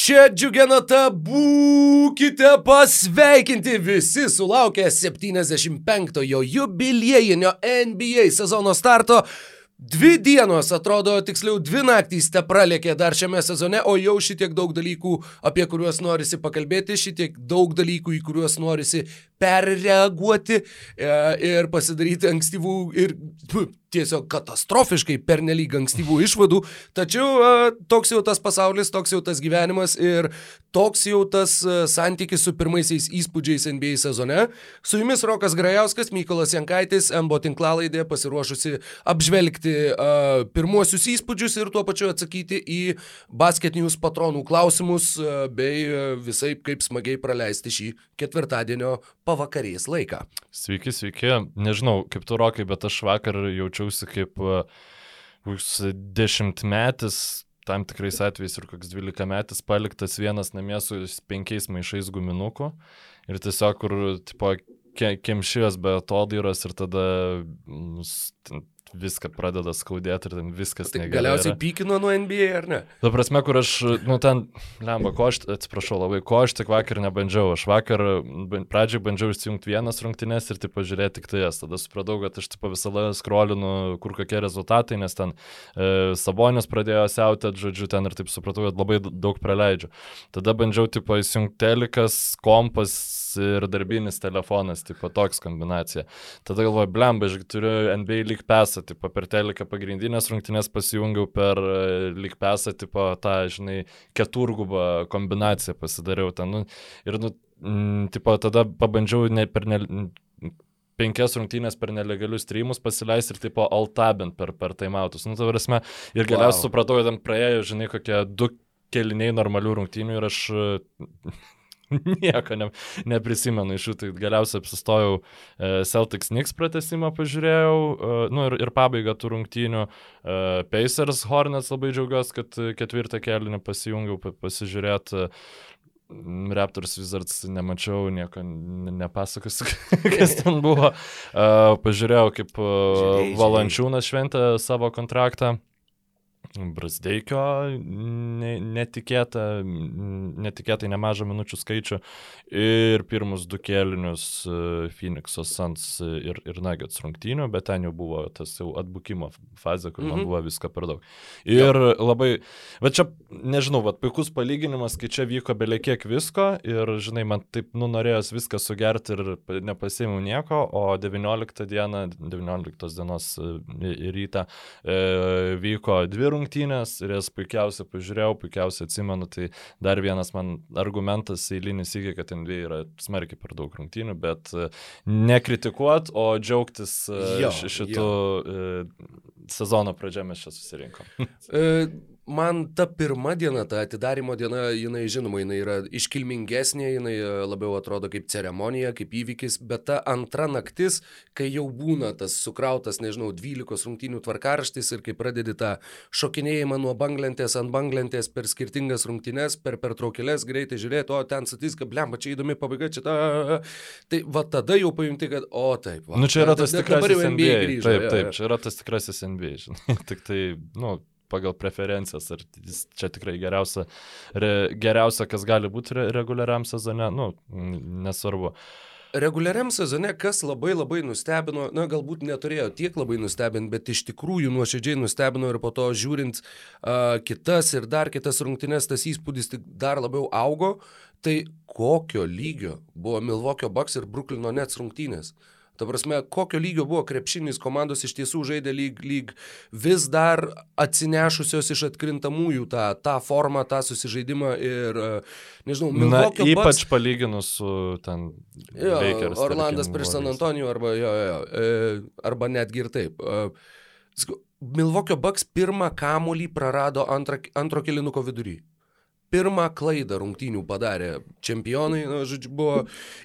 Šią džiugę natą būkite pasveikinti visi sulaukę 75-ojo jubiliejinio NBA sezono starto. Dvi dienos, atrodo, tiksliau dvi naktys te pralėkė dar šiame sezone, o jau šitiek daug dalykų, apie kuriuos norisi pakalbėti, šitiek daug dalykų, į kuriuos norisi perreaguoti e, ir pasidaryti ankstyvų ir tiesiog katastrofiškai pernelyg ankstyvų išvadų, tačiau toks jau tas pasaulis, toks jau tas gyvenimas ir toks jau tas santykis su pirmaisiais įspūdžiais NBA sezone. Su jumis Rokas Grajauskas, Mykolas Jankaitis, MBO tinklalaidė pasiruošusi apžvelgti a, pirmuosius įspūdžius ir tuo pačiu atsakyti į basket news patronų klausimus a, bei a, visai kaip smagiai praleisti šį ketvirtadienio pavakarės laiką. Sveiki, sveiki. Nežinau, kaip tu rokai, bet aš vakar jaučiausi kaip e, koks dešimtmetis, tam tikrais atvejais ir koks dvylika metis paliktas vienas namie su penkiais maišais guminukų. Ir tiesiog, kur, tipo, ke, kemšijos be atodairos ir tada viską pradeda skaudėti ir ten viskas tai. Galiausiai pykino nuo NBA ar ne? Ta prasme, kur aš, nu ten, lemba, ko aš, atsiprašau labai, ko aš tik vakar nebandžiau. Aš vakar pradžiai bandžiau įsijungti vienas rungtynes ir taip pažiūrėti tik tai jas. Tada supratau, kad aš taip visą laiką skrolinu, kur kokie rezultatai, nes ten e, Sabonis pradėjo siautėti, žodžiu, ten ir taip supratau, kad labai daug praleidžiu. Tada bandžiau, tipo, įsijungti telikas, kompas ir darbinis telefonas, tipo, toks kombinacija. Tada galvoju, blemba, aš turiu NBA lyg pesą, tipo, per teliką pagrindinės rungtynės pasijungiau per e, lyg pesą, tipo, tą, žinai, keturgubą kombinaciją pasidariau ten. Nu, ir, nu, mm, tipo, tada pabandžiau ne per ne, penkias rungtynės per nelegalius streamus pasileisti ir tipo altabint per, per taimautus. Nu, prasme, ir galiausiai Wow. supratau, kad ten praėjo, žinai, kokie du keliniai normalių rungtynių ir aš nieko ne, neprisimenu iš jų. Tai galiausiai apsistojau e, Celtics Knicks pratesimą, pažiūrėjau, e, nu ir, ir pabaigą tų rungtynių. E, Pacers Hornets labai džiaugiuosi, kad ketvirtą kelinį pasijungiau pa- pasižiūrėti. Raptors Wizards nemačiau, nieko ne- nepasakosiu, kas ten buvo. Pažiūrėjau, kaip. Valančiūnas šventė savo kontraktą. Brasdeikio ne, netikėta, netikėtai nemažą minučių skaičių ir pirmus du kėlinius e, Phoenix'o Suns ir, ir Nuggets rungtynių, bet ten jau buvo tas jau atbukimo fazė, kur man Mhm. buvo visko per daug. Ir labai, va čia, nežinau, va puikus palyginimas, kai čia vyko beliekiek visko ir, žinai, man taip nunorėjęs viską sugerti ir pa- nepasėmiau nieko, o 19 dieną, 19 dienos e, rytą e, vyko dvi rungtynės ir jas puikiausiai pažiūrėjau, puikiausiai atsimenu, tai dar vienas man argumentas eilinis iki, kad NBA yra smarkiai per daug rungtynių, bet e, nekritikuot, o džiaugtis e, Jo, ši- šitų e, sezono pradžia mes čia susirinkom. Man ta pirma diena, ta atidarimo diena, jinai žinoma, jinai yra iškilmingesnė, jinai e, labiau atrodo kaip ceremonija, kaip įvykis, bet ta antra naktis, kai jau būna tas sukrautas, nežinau, 12 rungtynių tvarkaraštis ir kai pradedi tą šokinėjimą nuo banglentės ant banglentės per skirtingas rungtynes, per pertraukėlės greitai žiūrėti, o ten statistika, blemba, čia įdomi pabaiga, čia ta... Tai va tada jau pajunti, kad, o taip, va. Nu, čia yra tas tikrasis jau NBA. grįžo, Taip, taip, čia yra tas tikrasis NBA, žinai. Tik tai, nu, pagal preferencijas, ar jis čia tikrai geriausia, re, geriausia kas gali būti re, reguliariam sezone, nu, nesvarbu. Reguliariam sezone, kas labai labai nustebino, na galbūt neturėjo tiek labai nustebinti, bet iš tikrųjų nuoširdžiai nustebino ir po to žiūrint uh, kitas ir dar kitas rungtynes, tas įspūdis tik dar labiau augo, tai kokio lygio buvo Milvokio Bucks ir Bruklino Nets rungtynės. Ta prasme, kokio lygio buvo krepšinis komandos iš tiesų žaidė lyg, lyg vis dar atsinešusios iš atkrintamųjų tą, tą formą, tą susižaidimą ir, uh, nežinau, Na, Milvokio ypač palyginus su ten Jo, Lakers, Orlandas tarkim, prieš San. Antonijų arba, jo, jo, e, arba netgi ir taip. E, Milvokio Bucks pirmą kamolį prarado antrą, antro kilinuko vidury. Pirmą klaidą rungtynių padarė čempionai, na, žodžiu, buvo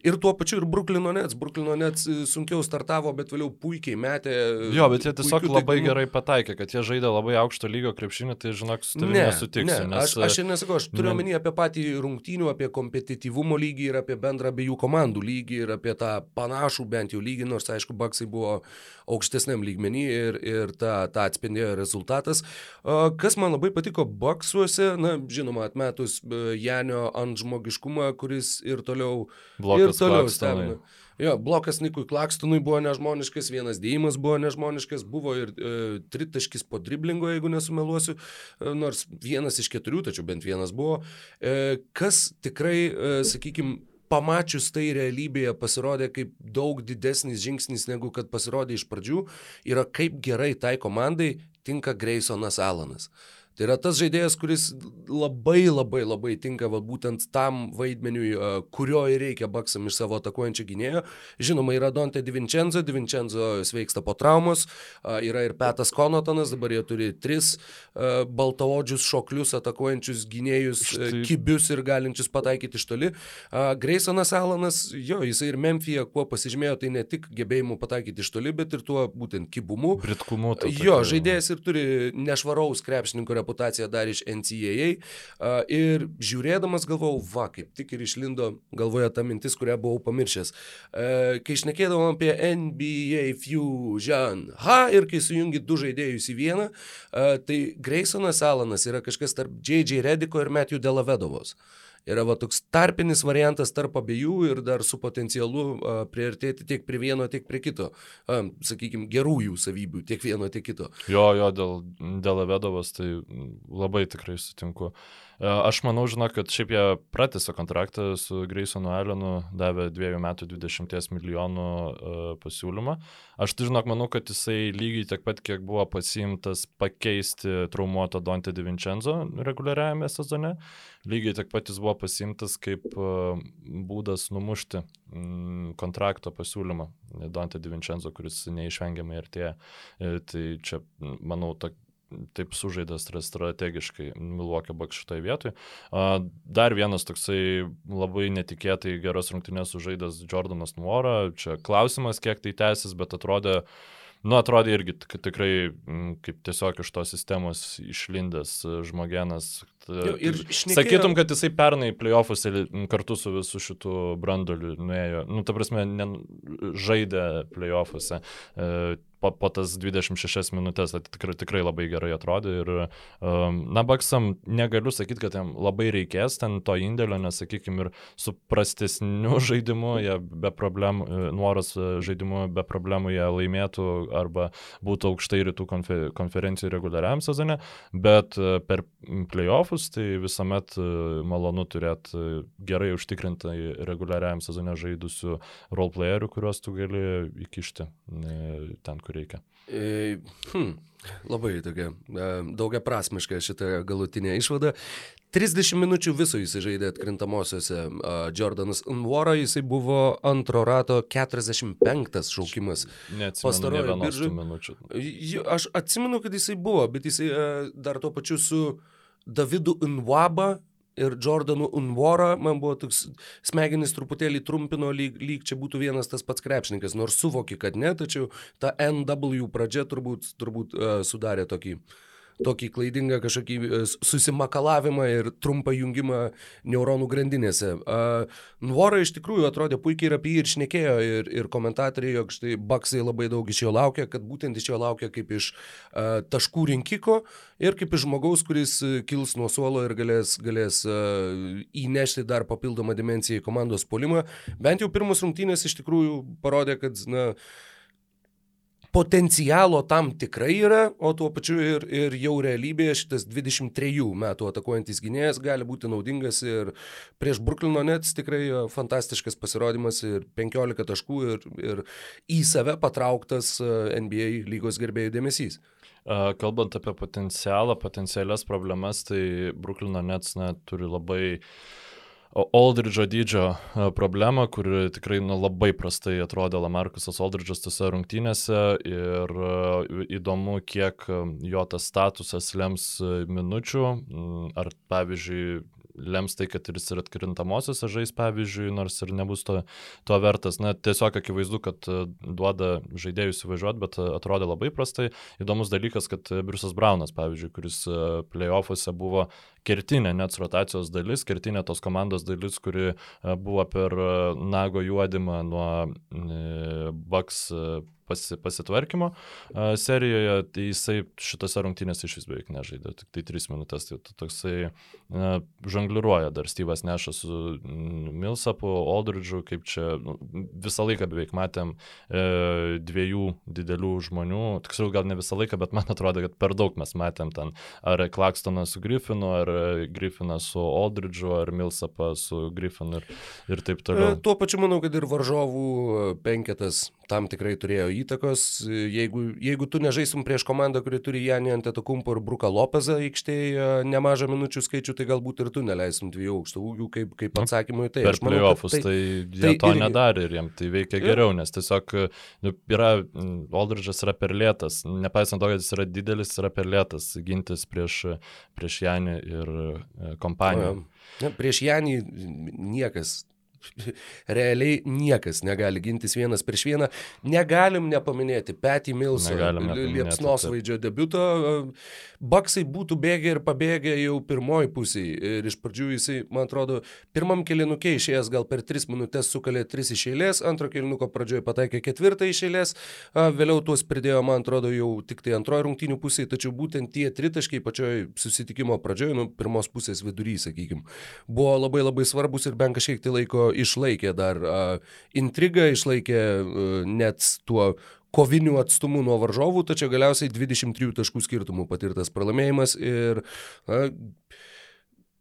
ir tuo pačiu ir Bruklino Nets. Bruklino Nets e, sunkiau startavo, bet vėliau puikiai metė. Jo, bet jie tiesiog puikiu labai taiklumu. gerai pataikė, kad jie žaidė labai aukšto lygio krepšinį, tai žinok, su tavimi Ne, nesutiksiu. ne, nes, aš, aš ir nesakau, aš turiu ne- omeny apie patį rungtynių, apie kompetityvumo lygį ir apie bendrą abiejų komandų lygį ir apie tą panašų bent jau lygį, nors aišku, Baksai buvo aukštesniam lygmenį ir, ir tą, tą atspindėjo rezultatas. Kas man labai patiko Baksuose, na, žinoma, atmet pametus e, Janio ant žmogiškumą, kuris ir toliau, Blokas ir toliau stebina. Jo, blokas Nikui Klakstonui buvo nežmoniškas, vienas dėjimas buvo nežmoniškas, buvo ir e, tritaškis po driblingo, jeigu nesumeluosiu, e, nors vienas iš keturių, tačiau bent vienas buvo. E, kas tikrai, e, sakykime, pamačius tai realybėje pasirodė kaip daug didesnis žingsnis negu kad pasirodė iš pradžių, yra kaip gerai tai komandai tinka Graysonas Alanas. Tai yra tas žaidėjas, kuris labai labai labai tinka va, būtent tam vaidmeniui, a, kurio ir reikia baksam iš savo atakuojančio gynėjo. Žinoma, yra Dante Divincenzo, Divincenzo sveiksta po traumos, a, yra ir Petas Konotonas, dabar jie turi tris a, baltaodžius šoklius atakuojančius gynėjus, Štai- kibius ir galinčius pataikyti iš toli. A, Graysonas Alanas, jo, jisai ir Memphija, kuo pasižymėjo, tai ne tik gebėjimu pataikyti iš toli, bet ir tuo būtent kibumu. Britkumu. Jo, žaidėjas ir turi nešvaraus krepšininko reputaciją dar iš NCAA. Ir žiūrėdamas galvojau, va, kaip tik ir išlindo galvoje ta mintis, kurią buvau pamiršęs. Kai išnekėdavom apie NBA Fusion, ha, ir kai sujungi du žaidėjus į vieną, tai Graysonas Alanas yra kažkas tarp J.J. Rediko ir Matthew Delavedovos. Yra va toks tarpinis variantas tarp abiejų ir dar su potencialu a, priartėti tiek prie vieno, tiek prie kito. Sakykime, gerųjų savybių, tiek vieno, tiek kito. Jo, jo, dėl, dėl Avedovas, tai labai tikrai sutinku. E, Aš manau, žinok, kad šiaip jie pratęsė kontraktą su Graysonu Allenu, davė 2 metų 20 milijonų uh, pasiūlymą. Aš tai žinok, manau, kad jisai lygiai tiek pat, kiek buvo pasiimtas pakeisti traumuotą Dante Divincenzo reguliariajame sezone, lygiai tiek pat jis buvo pasiimtas kaip uh, būdas numušti mm, kontrakto pasiūlymą Dante Divincenzo, kuris neišvengiamai artėja. Tai čia, manau, ta, taip sužaidas yra strategiškai Milwaukee Bucks šitoje vietoje. A, Dar vienas toksai labai netikėtai geras rungtynės sužaidas Jordanas Nuora. Čia klausimas, kiek tai tęsis, bet atrodė, nu, atrodė irgi tik- tikrai kaip tiesiog iš tos sistemos išlindęs žmogenas. Jo, ir šnekėjo- Sakytum, kad jisai pernai playoffus ir kartu su visu šitu brandoliu nuėjo, nu, ta prasme, ne, žaidė playoffuose. E, po, po tas 26 minutės tai tikrai, tikrai labai gerai atrodė ir, um, na, Baksam negaliu sakyti, kad jam labai reikės ten to indėlio, nes, sakykime, ir su prastesniu žaidimu jie be problemų, e, nuoras e, žaidimu be problemų jie laimėtų arba būtų aukštai rytų konfe, konferencijų reguliariam sezone, bet e, per playoffus tai visuomet malonu turėti gerai užtikrintai reguliariam sezone žaidusių roleplayerių, kuriuos tu gali įkišti ten, kur reikia. E, hm, labai tokia e, daugia prasmiška šita galutinė išvada. 30 minučių viso jisai žaidė atkrintamosiose. Uh, Jordanas Nwara, jisai buvo antro rato 45 šaukimas. Biržoj- tų minučių. Aš atsimenu, kad jisai buvo, bet jisai uh, dar tuo pačiu su Davidu Nwaba ir Jordanu Unvora, man buvo toks smegenis truputėlį trumpino, lyg, lyg čia būtų vienas tas pats krepšininkas, nors suvoki, kad ne, tačiau ta NW pradžia turbūt, turbūt uh, sudarė tokį tokį klaidingą kažkokį e, susimakalavimą ir trumpą jungimą neuronų grandinėse. Nvora iš tikrųjų atrodė puikiai ir apie jį ir šnekėjo ir, ir komentatoriai, jog štai Baksai labai daug iš jo laukia, kad būtent iš jo laukia kaip iš uh, taškų rinkiko ir kaip iš žmogaus, kuris e, kils nuo suolo ir galės, galės uh, įnešti dar papildomą dimenciją į komandos polimą. Bent jau pirmos rungtynės iš tikrųjų parodė, kad na, potencialo tam tikrai yra, o tuo pačiu ir, ir jau realybėje šitas 23 metų atakuojantis gynėjas gali būti naudingas ir prieš Bruklino Nets tikrai e, fantastiškas pasirodymas ir 15 taškų ir, ir į save patrauktas e, NBA lygos gerbėjų dėmesys. A, Kalbant apie potencialą, potencialias problemas, tai Bruklino Nets na, turi labai Aldridžo dydžio a, problemą, kur tikrai nu, labai prastai atrodė Lamarkusas Aldridžas tose rungtynėse ir a, įdomu, kiek a, jo tas statusas lems minučių, m, ar pavyzdžiui lems tai, kad ir jis ir atkrintamosiose žais, pavyzdžiui, nors ir nebus to, to vertas. Na, tiesiog akivaizdu, kad duoda žaidėjų įsivažiuoti, bet atrodė labai prastai. Įdomus dalykas, kad Briusas Braunas, pavyzdžiui, kuris playoffuose buvo kertinė nets rotacijos dalis, kertinė tos komandos dalis, kuri a, buvo per a, nago juodimą nuo e, Bucks e, pasi, pasitvarkymo serijoje, tai jisai šitose rungtynėse iš vis beveik nežaidė, tik tai 3 minutės, tai toksai žongliruoja dar Steve'as Nešas su Milsapu, Aldridge'u, kaip čia nu, visą laiką beveik matėm uh, dviejų didelių žmonių, tiksliau gal ne visą laiką, bet man atrodo, kad per daug mes matėm ten ar Klakstoną su Griffinu, ar Griffiną su Aldridge'u, ar Milsapą su Griffinu ir, ir taip toliau. E, tuo pačiu manau, kad ir varžovų penketas tam tikrai turėjo įtakos. Jeigu, jeigu tu nežaisim prieš komandą, kuri turi Janį Antetokumpo ir Bruką Lopezą aikštėje nemažą minučių skaičių, tai galbūt ir tu neleisim dviejų aukštų ūgių kaip, kaip nu, atsakymui. Tai per playoffs tai, tai jie tai to irgi... nedarė ir jiems tai veikia geriau, nes tiesiog nu, yra, Aldridge'as yra per lėtas, nepaisant to, kad jis yra didelis, yra per lėtas gintis prieš, prieš Janį ir e, kompaniją. Na, prieš Janį niekas realiai niekas negali gintis vienas prieš vieną. Negalim nepaminėti Patty Millso liepsnosvaidžio debiuto. Baksai būtų bėgę ir pabėgę jau pirmoji pusėje. Ir iš pradžių jisai, man atrodo, pirmam kilinukė išėjęs gal per tris minutės sukalė tris iš eilės, antro kilinuko pradžioje pataikė ketvirtą iš eilės, vėliau tuos pridėjo, man atrodo, jau tik tai antroji rungtinių pusėje, tačiau būtent tie tritaškai pačioj susitikimo pradžioje, nu, pirmos pusės vidury, sakykime, buvo labai labai svarbus ir bent kažkiek tai laiko išlaikė dar intrigą, išlaikė uh, net tuo kovinių atstumų nuo varžovų, tačiau galiausiai 23 taškų skirtumų patirtas pralaimėjimas ir uh,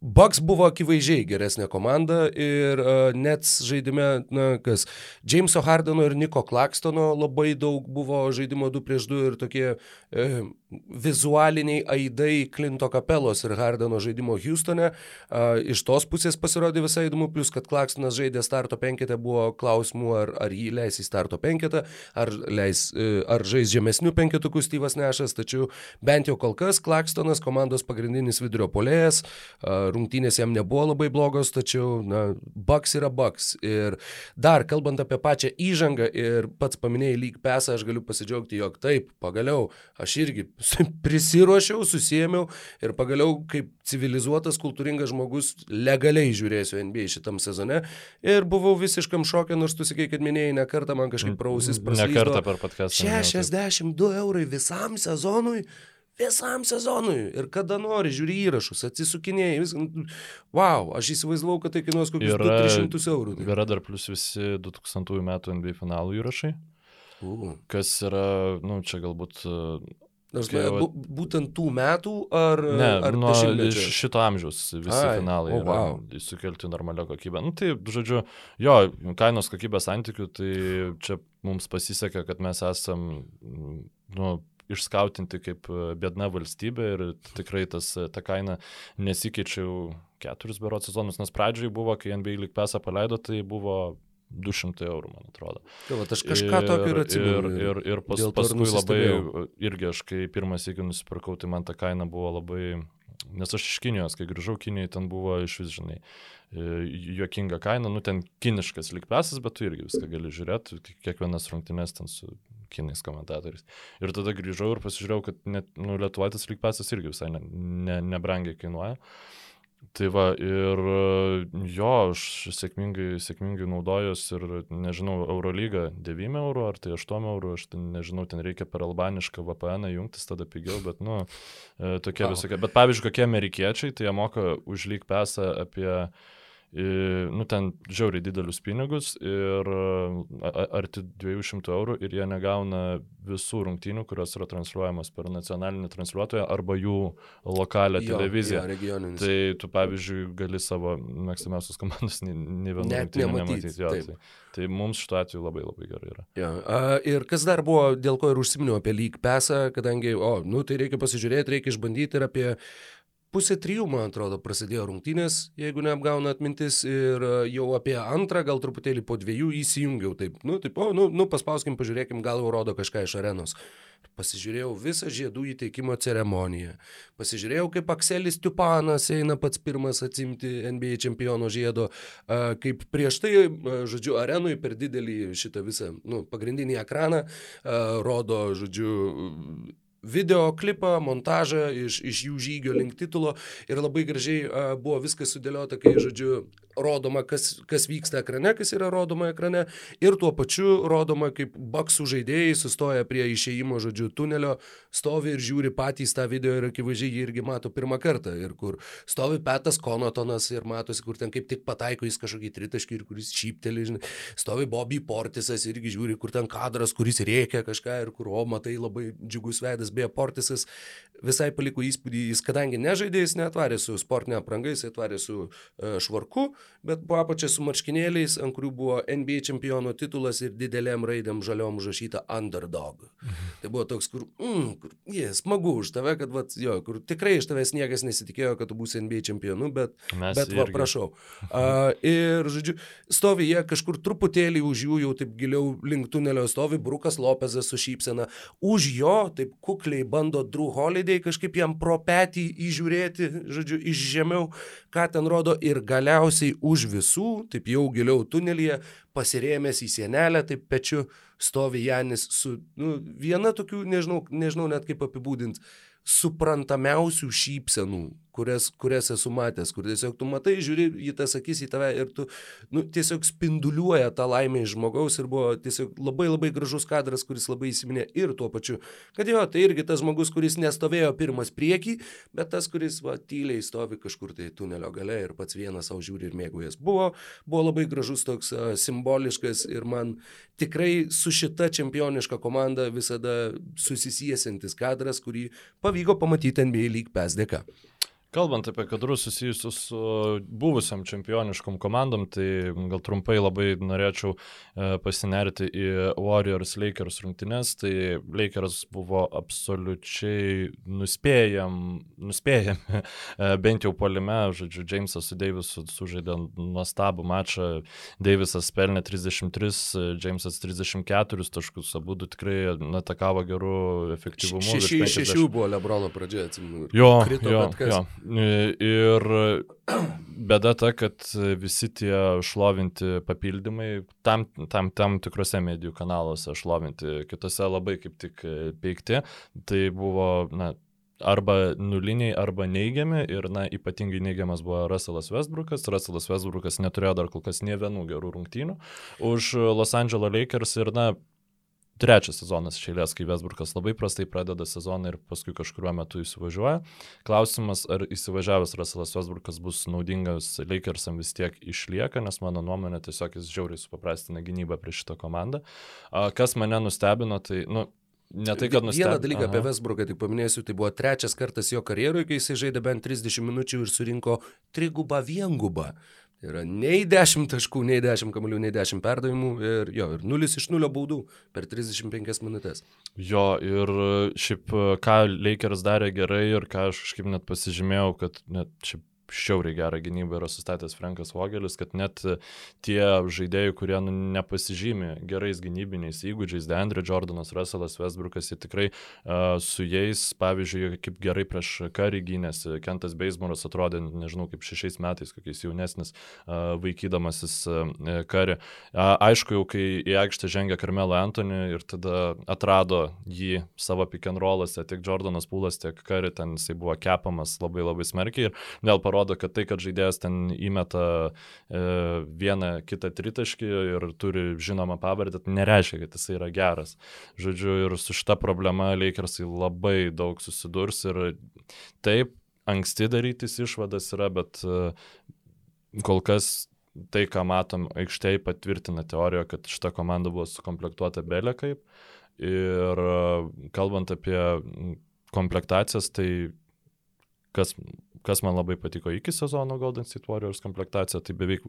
Bucks buvo akivaizdžiai geresnė komanda ir uh, Nets žaidime, na kas, Jameso Hardeno ir Niko Klakstono labai daug buvo žaidimo 2 prieš 2 ir tokie uh, vizualiniai aidai Klinto kapelos ir Hardeno žaidimo Houstone. Uh, iš tos pusės pasirodė visai įdomu, plus kad Klakstonas žaidė starto penketę, buvo klausimų, ar, ar jį leis į starto penketą, ar, leis, uh, ar žais žemesnių penketukų Styvas Nešas, tačiau bent jau kol kas Klakstonas komandos pagrindinis vidurio polėjas, rungtynės jam nebuvo labai blogos, tačiau, na, Bucks yra Bucks. Ir dar, kalbant apie pačią įžangą ir pats paminėjai lyg pesą, aš galiu pasidžiaugti, jog taip, pagaliau, aš irgi prisiruošiau, susėmiau ir pagaliau kaip civilizuotas, kultūringas žmogus legaliai žiūrėsiu NBA šitam sezone ir buvau visiškam šokė, nors tu sakai, kad minėjai ne kartą man kažkaip prausis praslydo. Ne kartą per podcastą. 62 eurai visam sezonui visam sezonui ir kada nori, žiūri įrašus, atsisukinėjai, vis, wow, aš įsivaizdavau, kad tai kainuos kokius yra, 300 eurų. Tai. Yra dar plus visi 2000 metų NBA finalų įrašai, uh. kas yra, nu, čia galbūt Nors, kai, va... būtent tų metų ar... Ne, ar nuo šito amžiaus visi Ai, finalai oh, wow. sukelti normalią kokybę. Nu, tai, žodžiu, jo, kainos kokybės santykių, tai čia mums pasisekė, kad mes esam, nu, išskautinti kaip bėdna valstybė ir tikrai tas, ta kaina nesikeičia jau keturis berots sezonus, nes pradžioj buvo, kai NBA lyg pesą paleido, tai buvo 200 eurų, man atrodo. Tai va, aš kažką ir, tokio ir atsimenu. Ir, ir, ir pas, paskui labai, irgi aš kai pirmas iki nusipirkau, tai man ta kaina buvo labai, nes aš iš Kinijos, kai grįžau Kinijoje, ten buvo iš vis, žinai, e, juokinga kaina, nu ten kiniškas likpesas, bet tu irgi viską gali žiūrėti, kiekvienas rungtynės ten su kinais komentatoriais. Ir tada grįžau ir pasižiūrėjau, kad net, nu, lietuvaitės likpesas irgi visai ne, ne, nebrangiai kainuoja. Uh, Tai va, ir jo, aš sėkmingai, sėkmingai naudojus ir, nežinau, Eurolyga 9 eurų ar tai 8 eurų, aš ten, nežinau, ten reikia per albanišką VPN jungtis, tada pigiau, bet, nu, e, tokie wow. visokie. Bet pavyzdžiui, kokie amerikiečiai, tai jie moka už lyg pesą apie nu, ten žiauriai didelius pinigus ir arti 200 eurų ir jie negauna visų rungtynių, kurios yra transliuojamas per nacionalinį transliuotoją arba jų lokalią jo, televiziją. Jo, tai tu, pavyzdžiui, gali savo mėgstamiausios komandos ne vieną rungtynę nematyti. Jo, tai, tai mums šituo atveju labai labai gerai yra. Jo, a, ir kas dar buvo, dėl ko ir užsiminiau apie lyg pesą, kadangi, o, nu, tai reikia pasižiūrėti, reikia išbandyti ir apie pusė trijų, man atrodo, prasidėjo rungtynės, jeigu neapgauna atmintis, ir e, jau apie antrą, gal truputėlį po dviejų įsijungiau. Taip, nu, taip, o, nu, nu paspauskim, pažiūrėkim, gal jau rodo kažką iš arenos. Pasižiūrėjau visą žiedų įteikimo ceremoniją. Pasižiūrėjau, kaip Akselis Tupanas eina pats pirmas atsimti NBA čempiono žiedo, kaip prieš tai, žodžiu, arenui per didelį šitą visą, nu, pagrindinį ekraną rodo, žodžiu, video klipą, montažą iš, iš jų žygio link titulo ir labai gražiai uh, buvo viskas sudėliota, kai, žodžiu, rodoma, kas, kas vyksta ekrane, kas yra rodoma ekrane ir tuo pačiu rodoma, kaip baksų žaidėjai sustoja prie išėjimo, žodžiu, tunelio, stovi ir žiūri patys tą video ir akivaizdžiai jį irgi mato pirmą kartą ir kur stovi Petas Konotonas ir matosi, kur ten kaip tik pataiko jis kažkokį tritaškį ir kuris šypteli, žinai, stovi Bobby Portisas irgi žiūri, kur ten kadras, kuris rėkia kažką ir kur, o matai, labai džiugus veidas, beje, Portisas visai paliko įspūdį, jis kadangi nežaidė, jis netvarė su sportinė apranga, jis atvarė su uh, švarku, bet po apačia su marškinėliais, ant kurių buvo NBA čempiono titulas ir didelėm raidėm žaliom užrašyta underdog. Mhm. Tai buvo toks, kur, mm, kur jie, yeah, smagu už tave, kad, vat, jo, kur tikrai iš tavęs niekas nesitikėjo, kad tu būsi NBA čempionu, bet, Mes bet va, irgi. prašau. Uh, ir, žodžiu, stovi jie kažkur truputėlį už jų, jau taip giliau link tunelio stovi Brukas Lopezas su šypsena. Už jo taip kukliai bando Drew Holiday kažkaip jam pro petį įžiūrėti, žodžiu, iš žemiau, ką ten rodo ir galiausiai už visų, taip jau giliau tunelyje, pasirėmęs į sienelę, taip pečiu stovi Janis su nu, viena tokių, nežinau, nežinau net kaip apibūdinti, suprantamiausių šypsenų, kurias, kurias esu matęs, kur tiesiog tu matai, žiūri į tas akis į tave ir tu nu, tiesiog spinduliuoja tą laimę iš žmogaus ir buvo tiesiog labai labai gražus kadras, kuris labai įsiminė ir tuo pačiu, kad jo, tai irgi tas žmogus, kuris nestovėjo pirmas priekį, bet tas, kuris va, tyliai stovi kažkur tai tunelio gale ir pats vienas savo žiūri ir mėgaujas. Buvo, buvo labai gražus toks uh, simboliškas ir man tikrai su šita čempioniška komanda visada susisiesintis kadras, kurį pavyko pamatyti NBA lyg PES dėka. Kalbant apie kadrus susijusius su buvusiam čempioniškom komandom, tai gal trumpai labai norėčiau e, pasinerti į Warriors Lakers rungtynes. Tai Lakers buvo absoliučiai nuspėjam, nuspėjami, e, bent jau polime, žodžiu, Jamesas su Davisu sužaidė nuostabų mačą. Davisas pelnė 33, Jamesas 34 taškus, abu du tikrai atakavo gerų efektyvumu. virš Šeši iš 50. šešių buvo Lebrono pradžia, atsimenu. Jo, krito jo, jo. Ir bėda ta, kad visi tie šlovinti papildymai, tam, tam, tam tikrose medijų kanaluose šlovinti, kitose labai kaip tik peikti, tai buvo, na, arba nuliniai, arba neigiami ir, na, ypatingai neigiamas buvo Russellas Westbrookas. Russellas Westbrookas neturėjo dar kol kas nie vienų gerų rungtynių už Los Angeles Lakers ir, na, trečias sezonas šeilės, kai Vesburgas labai prastai pradeda sezoną ir paskui kažkuriuo metu įsivažiuoja. Klausimas, ar įsivažiavęs Russellas Vesburgas bus naudingas Lakersam vis tiek išlieka, nes mano nuomonė tiesiog jis žiauriai supaprastina gynybą prieš šitą komandą. Kas mane nustebino, tai, nu, ne tai, kad nustebino. Vieną dalyką apie Vesbruką tik paminėsiu, tai buvo trečias kartas jo karjeroje, kai jisai žaidė bent 30 minučių ir surinko trigubą viengubą. Yra nei 10 taškų, nei 10 kamalių, nei 10 perdavimų ir jo, ir 0 iš 0 baudų per 35 minutės. Jo, ir šiaip ką Lakers darė gerai ir ką aš kažkaip net pasižymėjau, kad net šiaip šiauriai gerą gynybą yra sustatęs Frankas Vogelis, kad net tie žaidėjai, kurie nu, nepasižymi gerais gynybiniais įgūdžiais, Deandre Jordanas, Russellas Westbrookas, jie tikrai uh, su jais, pavyzdžiui, kaip gerai prieš karį gynėsi, Kentas Beismoras atrodė, nežinau, kaip šešiais metais, kokiais jaunesnis, uh, vaikydamasis uh, karį. Uh, aišku, jau kai į aikštę žengė Carmelo Antony ir tada atrado jį savo pick and rollose, tiek Jordanas Pūlas, tiek karį, ten jisai buvo kepamas labai labai smarkiai ir vėl parodė, kad tai, kad žaidėjas ten įmeta e, vieną kitą tritaškį ir turi žinomą pavardę, tai nereiškia, kad jisai yra geras. Žodžiu, ir su šita problema Lakersai labai daug susidurs ir taip, anksti darytis išvadas yra, bet e, kol kas tai, ką matom aikštėje, patvirtina teoriją, kad šita komanda buvo sukomplektuota belė kaip. Ir e, kalbant apie komplektacijas, tai kas, kas man labai patiko iki sezono Golden State Warriors komplektacija, tai beveik,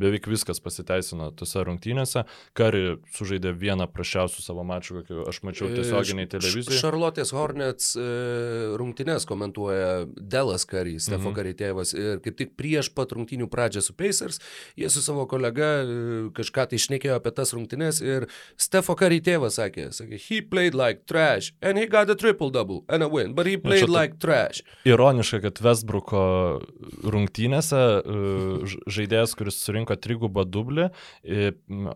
beveik viskas pasiteisino tose rungtynėse. Kari sužaidė vieną prašiausių savo mačų, kokį aš mačiau tiesioginiai televizijoje. Šarlotės Hornets e, rungtynės komentuoja Delas Kari, Stefo mhm. Kari tėvas. Ir kaip tik prieš pat rungtynių pradžią su Pacers, jie su savo kolega e, kažką tai išnekėjo apie tas rungtynės ir Stefo Kari tėvas sakė, sakė, he played like trash and he got a triple double and a win, but he played čia like trash. Ironiška, kad Westbrook Vesbruko rungtynėse e, žaidėjas, kuris surinko trigubą dublį,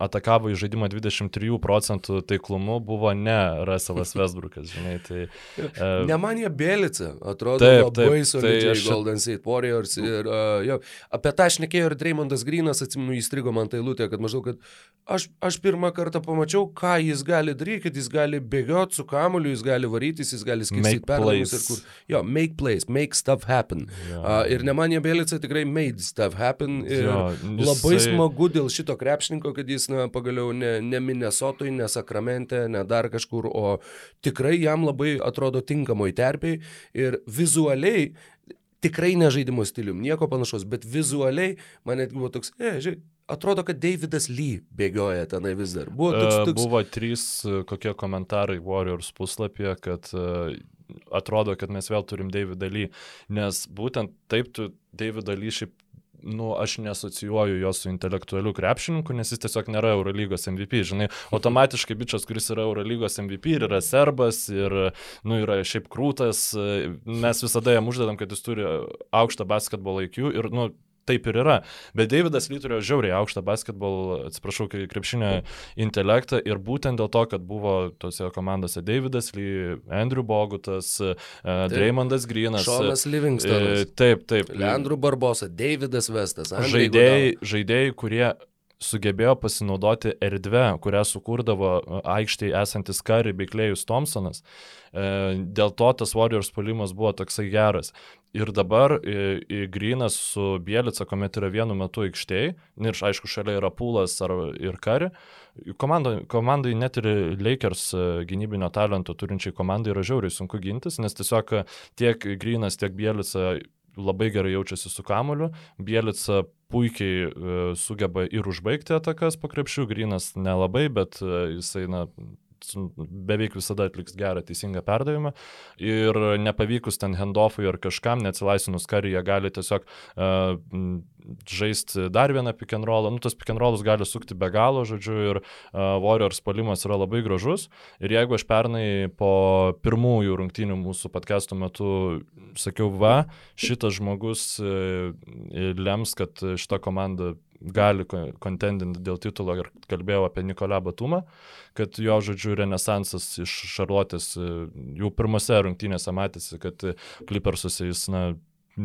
atakavo į žaidimą 23 procentų taiklumu, buvo ne Russellas Vesbrukas, žinai. Tai, uh, ne man jie Belica, atrodo taip, labai solidžiai tai aš... Golden State Warriors. Ir, uh, jo, apie tą šnekėjo ir Dreymondas Grinas, atsimenu, įstrigo man tai lūtė, kad maždaug, kad aš, aš pirmą kartą pamačiau, ką jis gali daryti, kad jis gali bėgioti su kamuoliu, jis gali varytis, jis gali skirstyti perdavimus ir kur. Jo, make plays, make stuff happen. Yeah. Uh, ir ne man jie Belica tikrai made stuff happen. Ir jo, jisai... labai smagu dėl šito krepšininko, kad jis na, pagaliau ne, ne Minnesotui, ne Sakramente, ne dar kažkur, o tikrai jam labai atrodo tinkamoj terpiai ir vizualiai tikrai ne žaidimo stilium, nieko panašaus, bet vizualiai man netgi buvo toks, e, žiūrėk, atrodo, kad Davidas Lee bėgioja tenai vis dar. Buvo, toks, toks... buvo trys e, kokie komentarai Warriors puslapyje, kad uh, atrodo, kad mes vėl turim Davidą Lee, nes būtent taip tu Davidą Lee šiaip nu, aš nesocijuoju jo su intelektualiu krepšininku, nes jis tiesiog nėra Eurolygos MVP, žinai, automatiškai bičias, kuris yra Eurolygos MVP ir yra serbas ir, nu, yra šiaip krūtas, mes visada jam uždedam, kad jis turi aukštą basketbolo IQ ir, nu, taip ir yra. Bet Davidas Lee turėjo žiauriai aukštą basketbol, atsiprašau, krepšinio intelektą ir būtent dėl to, kad buvo tose komandose Davidas Lee, Andrew Bogutas, uh, Dreymondas Grinas. Šonas Livingstonas. Uh, taip, taip. Leandro Barbosa, Davidas Vestas. Žaidėjai, žaidėjai, kurie sugebėjo pasinaudoti erdvę, kurią sukūrdavo aikštėje esantis Kari bei Klejus Thompsonas. Dėl to tas Warriors polimas buvo toksai geras. Ir dabar Grinas su Bielica, kuomet yra vienu metu aikštėje, ir aišku, šalia yra Pūlas ar, ir Kari, komandai, komandai net ir Lakers e, gynybinio talento turinčiai komandai yra žiauriai sunku gintis, nes tiesiog tiek Grinas, tiek Bielica labai gerai jaučiasi su kamoliu, Bielica puikiai uh, sugeba ir užbaigti atakas po krepšių, Grinas nelabai, bet uh, jisai na, beveik visada atliks gerą teisingą perdavimą. Ir nepavykus ten handoffui ar kažkam, neatsilaisvinus karį, jie gali tiesiog uh, žaisti dar vieną pick and rollą, nu tas pick and rollas gali sukti be galo, žodžiu, ir uh, Warriors palimas yra labai gražus. Ir jeigu aš pernai po pirmųjų rungtynių mūsų podcast'o metu sakiau, va, šitas žmogus uh, lems, kad šita komanda gali kontendinti dėl titulo ir kalbėjau apie Nikolą Batumą, kad jo žodžiu renesansas iš Šarlotės jau pirmose rungtynėse matėsi, kad Clippersuose jis na,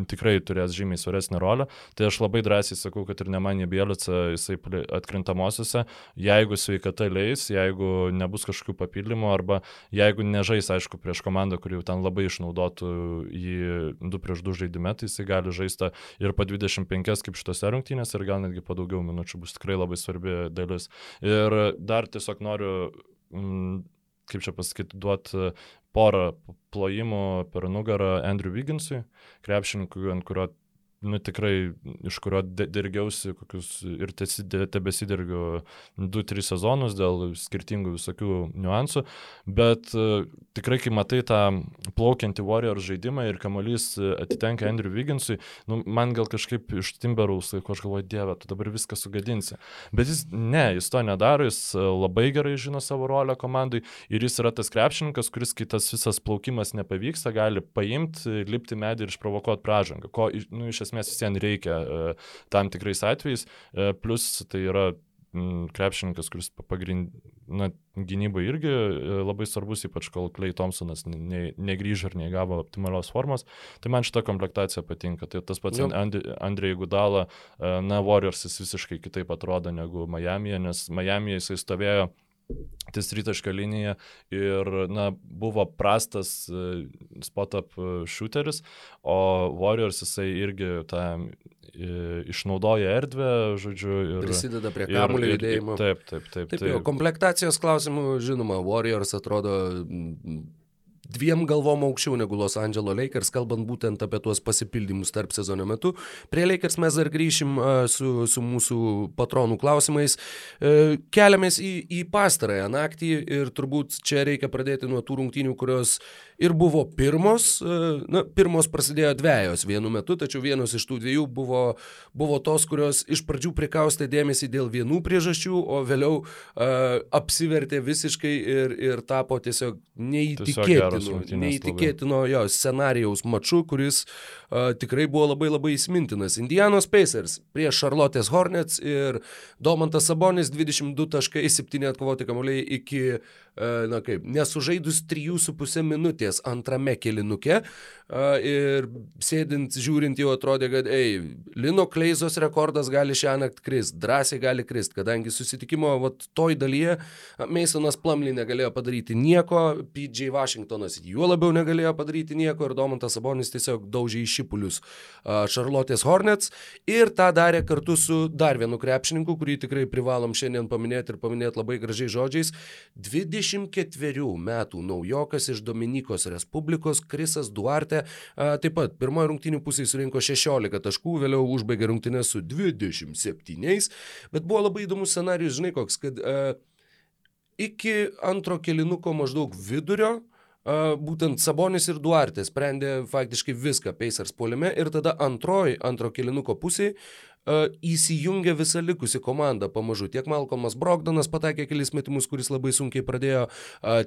tikrai turės žymiai svaresnę rolę. Tai aš labai drąsiai sakau, kad ir Nemanė Bielica, jisai atkrintamosiose, jeigu sveikata leis, jeigu nebus kažkokių papildymų arba jeigu nežais, aišku, prieš komandą, kuri jau ten labai išnaudotų jį 2 prieš 2 žaidime, tai jisai gali žaisti ir po 25 kaip šitose rungtynėse ir gal netgi po daugiau minučių bus tikrai labai svarbi dalis. Ir dar tiesiog noriu mm, kaip čia pasakyti, duoti porą plojimų per nugarą Andrew Wigginsui, krepšininkui, ant kurio nu, tikrai iš kurio dirgiausi kokius ir tebesidirgiu 2-3 sezonus dėl skirtingų visokių niuansų, bet uh, tikrai, kai matai tą plaukiantį Warrior žaidimą ir kamuolys atitenka Andrew Wigginsui, nu, man gal kažkaip iš Timberwolves, kai aš galvoju, dieve, tu dabar viską sugadinsi. Bet jis, ne, jis to nedaro, jis e, labai gerai žino savo rolę komandai ir jis yra tas krepšininkas, kuris, kai tas visas plaukimas nepavyksta, gali paimti, lipti medį ir išprovokuoti pražangą, ko nu, iš esmės vis vien reikia e, tam tikrais atvejais. E, plus tai yra krepšininkas, kuris pagrind, na, gynybai irgi e, labai svarbus, ypač kol Clay Thompsonas ne, negrįžo ir neįgavo optimalios formos. Tai man šita komplektacija patinka. Tai tas pats Andrei Gudala, na, Warriors jis visiškai kitaip atrodo negu Miami, nes Miami jisai stovėjo ties tritaškio linija ir na, buvo prastas e, spot-up e, shooteris, o Warriors jisai irgi tą e, išnaudoja erdvę, žodžiu, ir prisideda prie kamuolio judėjimo. Taip, taip, taip. taip, taip. Jau, komplektacijos klausimų, žinoma, Warriors atrodo dviem galvom aukščiau negu Los Angeles Lakers, kalbant būtent apie tuos pasipildymus tarp sezono metu. Prie Lakers mes dar grįšim su, su mūsų patronų klausimais. E, keliamės į, į pastarąją naktį ir turbūt čia reikia pradėti nuo tų rungtynių, kurios ir buvo pirmos, e, na, pirmos prasidėjo dviejos vienu metu, tačiau vienos iš tų dviejų buvo, buvo tos, kurios iš pradžių prikaustė dėmesį dėl vienų priežasčių, o vėliau uh, apsivertė visiškai ir, ir tapo tiesiog neįtikėtinu, neįtikėtino jo scenarijaus maču, kuris uh, tikrai buvo labai labai įsimintinas. Indianos Pacers prieš Charlotte's Hornets ir Domantas Sabonis 22 taškai, 7 atkovoti kamuoliai iki uh, na kaip, nesužaidus 3,5 minutės antrame kelinuke e, ir sėdint, žiūrint jau atrodė, kad, ei, Lino Kleizos rekordas gali šią naktį krist, drąsiai gali krist, kadangi susitikimo vat, toj dalyje Masonas Plumley negalėjo padaryti nieko, PJ Washingtonas juo labiau negalėjo padaryti nieko ir Domantas Sabonis tiesiog daužė į šipulius Charlotte's Hornets ir tą darė kartu su dar vienu krepšininku, kurį tikrai privalom šiandien paminėti ir paminėti labai gražiai žodžiais. 20 24 metų naujokas iš Dominikos Respublikos Krisas Duarte taip pat pirmojo rungtinių pusėje surinko 16 taškų, vėliau užbaigė rungtinę su 27, bet buvo labai įdomus scenarius, žinai koks, kad iki antro kelinuko maždaug vidurio būtent Sabonis ir Duarte sprendė faktiškai viską Pacers puolime ir tada antroji antro kelinuko pusėje įsijungia visa likusi komanda pamažu. Tiek Malcolmas Brogdonas pataikė kelis metimus, kuris labai sunkiai pradėjo,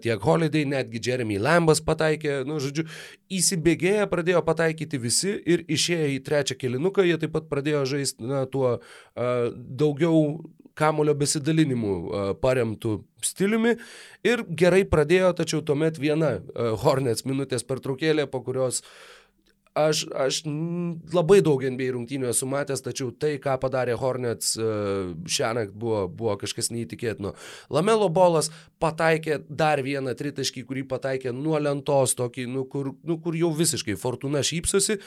tiek Holiday, netgi Jeremy Lambas pataikė, nu, žodžiu, įsibėgėję pradėjo pataikyti visi ir išėję į trečią kilinuką, jie taip pat pradėjo žaisti, na, tuo daugiau kamulio besidalinimu paremtų stiliumi ir gerai pradėjo, tačiau tuomet viena Hornets minutės pertraukėlė, po kurios uh, Aš, aš labai daug NBA rungtynių esu matęs, tačiau tai, ką padarė Hornets e, šią naktį, buvo, buvo kažkas neįtikėtino. Lamelo bolas pataikė dar vieną tritaškį, kurį pataikė nuo lentos, tokį, nu, kur, nu, kur jau visiškai Fortuna šypsosi.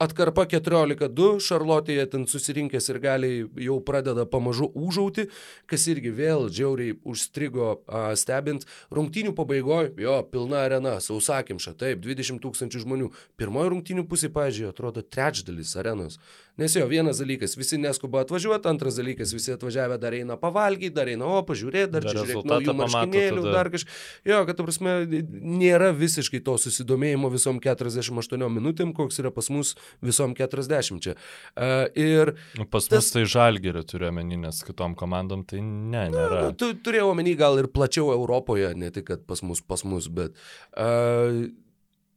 Atkarpa 14-2, Šarlotėje ten susirinkęs ir gali jau pradeda pamažu užauti, kas irgi vėl džiauriai užstrigo a, stebint. Rungtynių pabaigoje, jo, pilna arena, sausakimša, taip, 20 tūkstančių žmonių. Pirmoji rungtynių pusė, pažiūrėjau, atrodo trečdalis arenos. Nes jo, vienas dalykas, visi neskuba atvažiuoti, antras dalykas, visi atvažiavę dar eina pavalgyti, dar eina, o, pažiūrėti, dar, dar čia žiūrėti naujų marškinėlių, dar kažkaip. Jo, kad, ta prasme, nėra visiškai to susidomėjimo visom 48 minutėm, koks yra pas mus visom 40. Čia. Uh, ir nu, pas tas... mus tai žalgerio turiu omeny, nes kitom komandom tai ne, nėra. Na, tu turėjau omeny gal ir plačiau Europoje, ne tik, kad pas mus, pas mus, bet... Uh,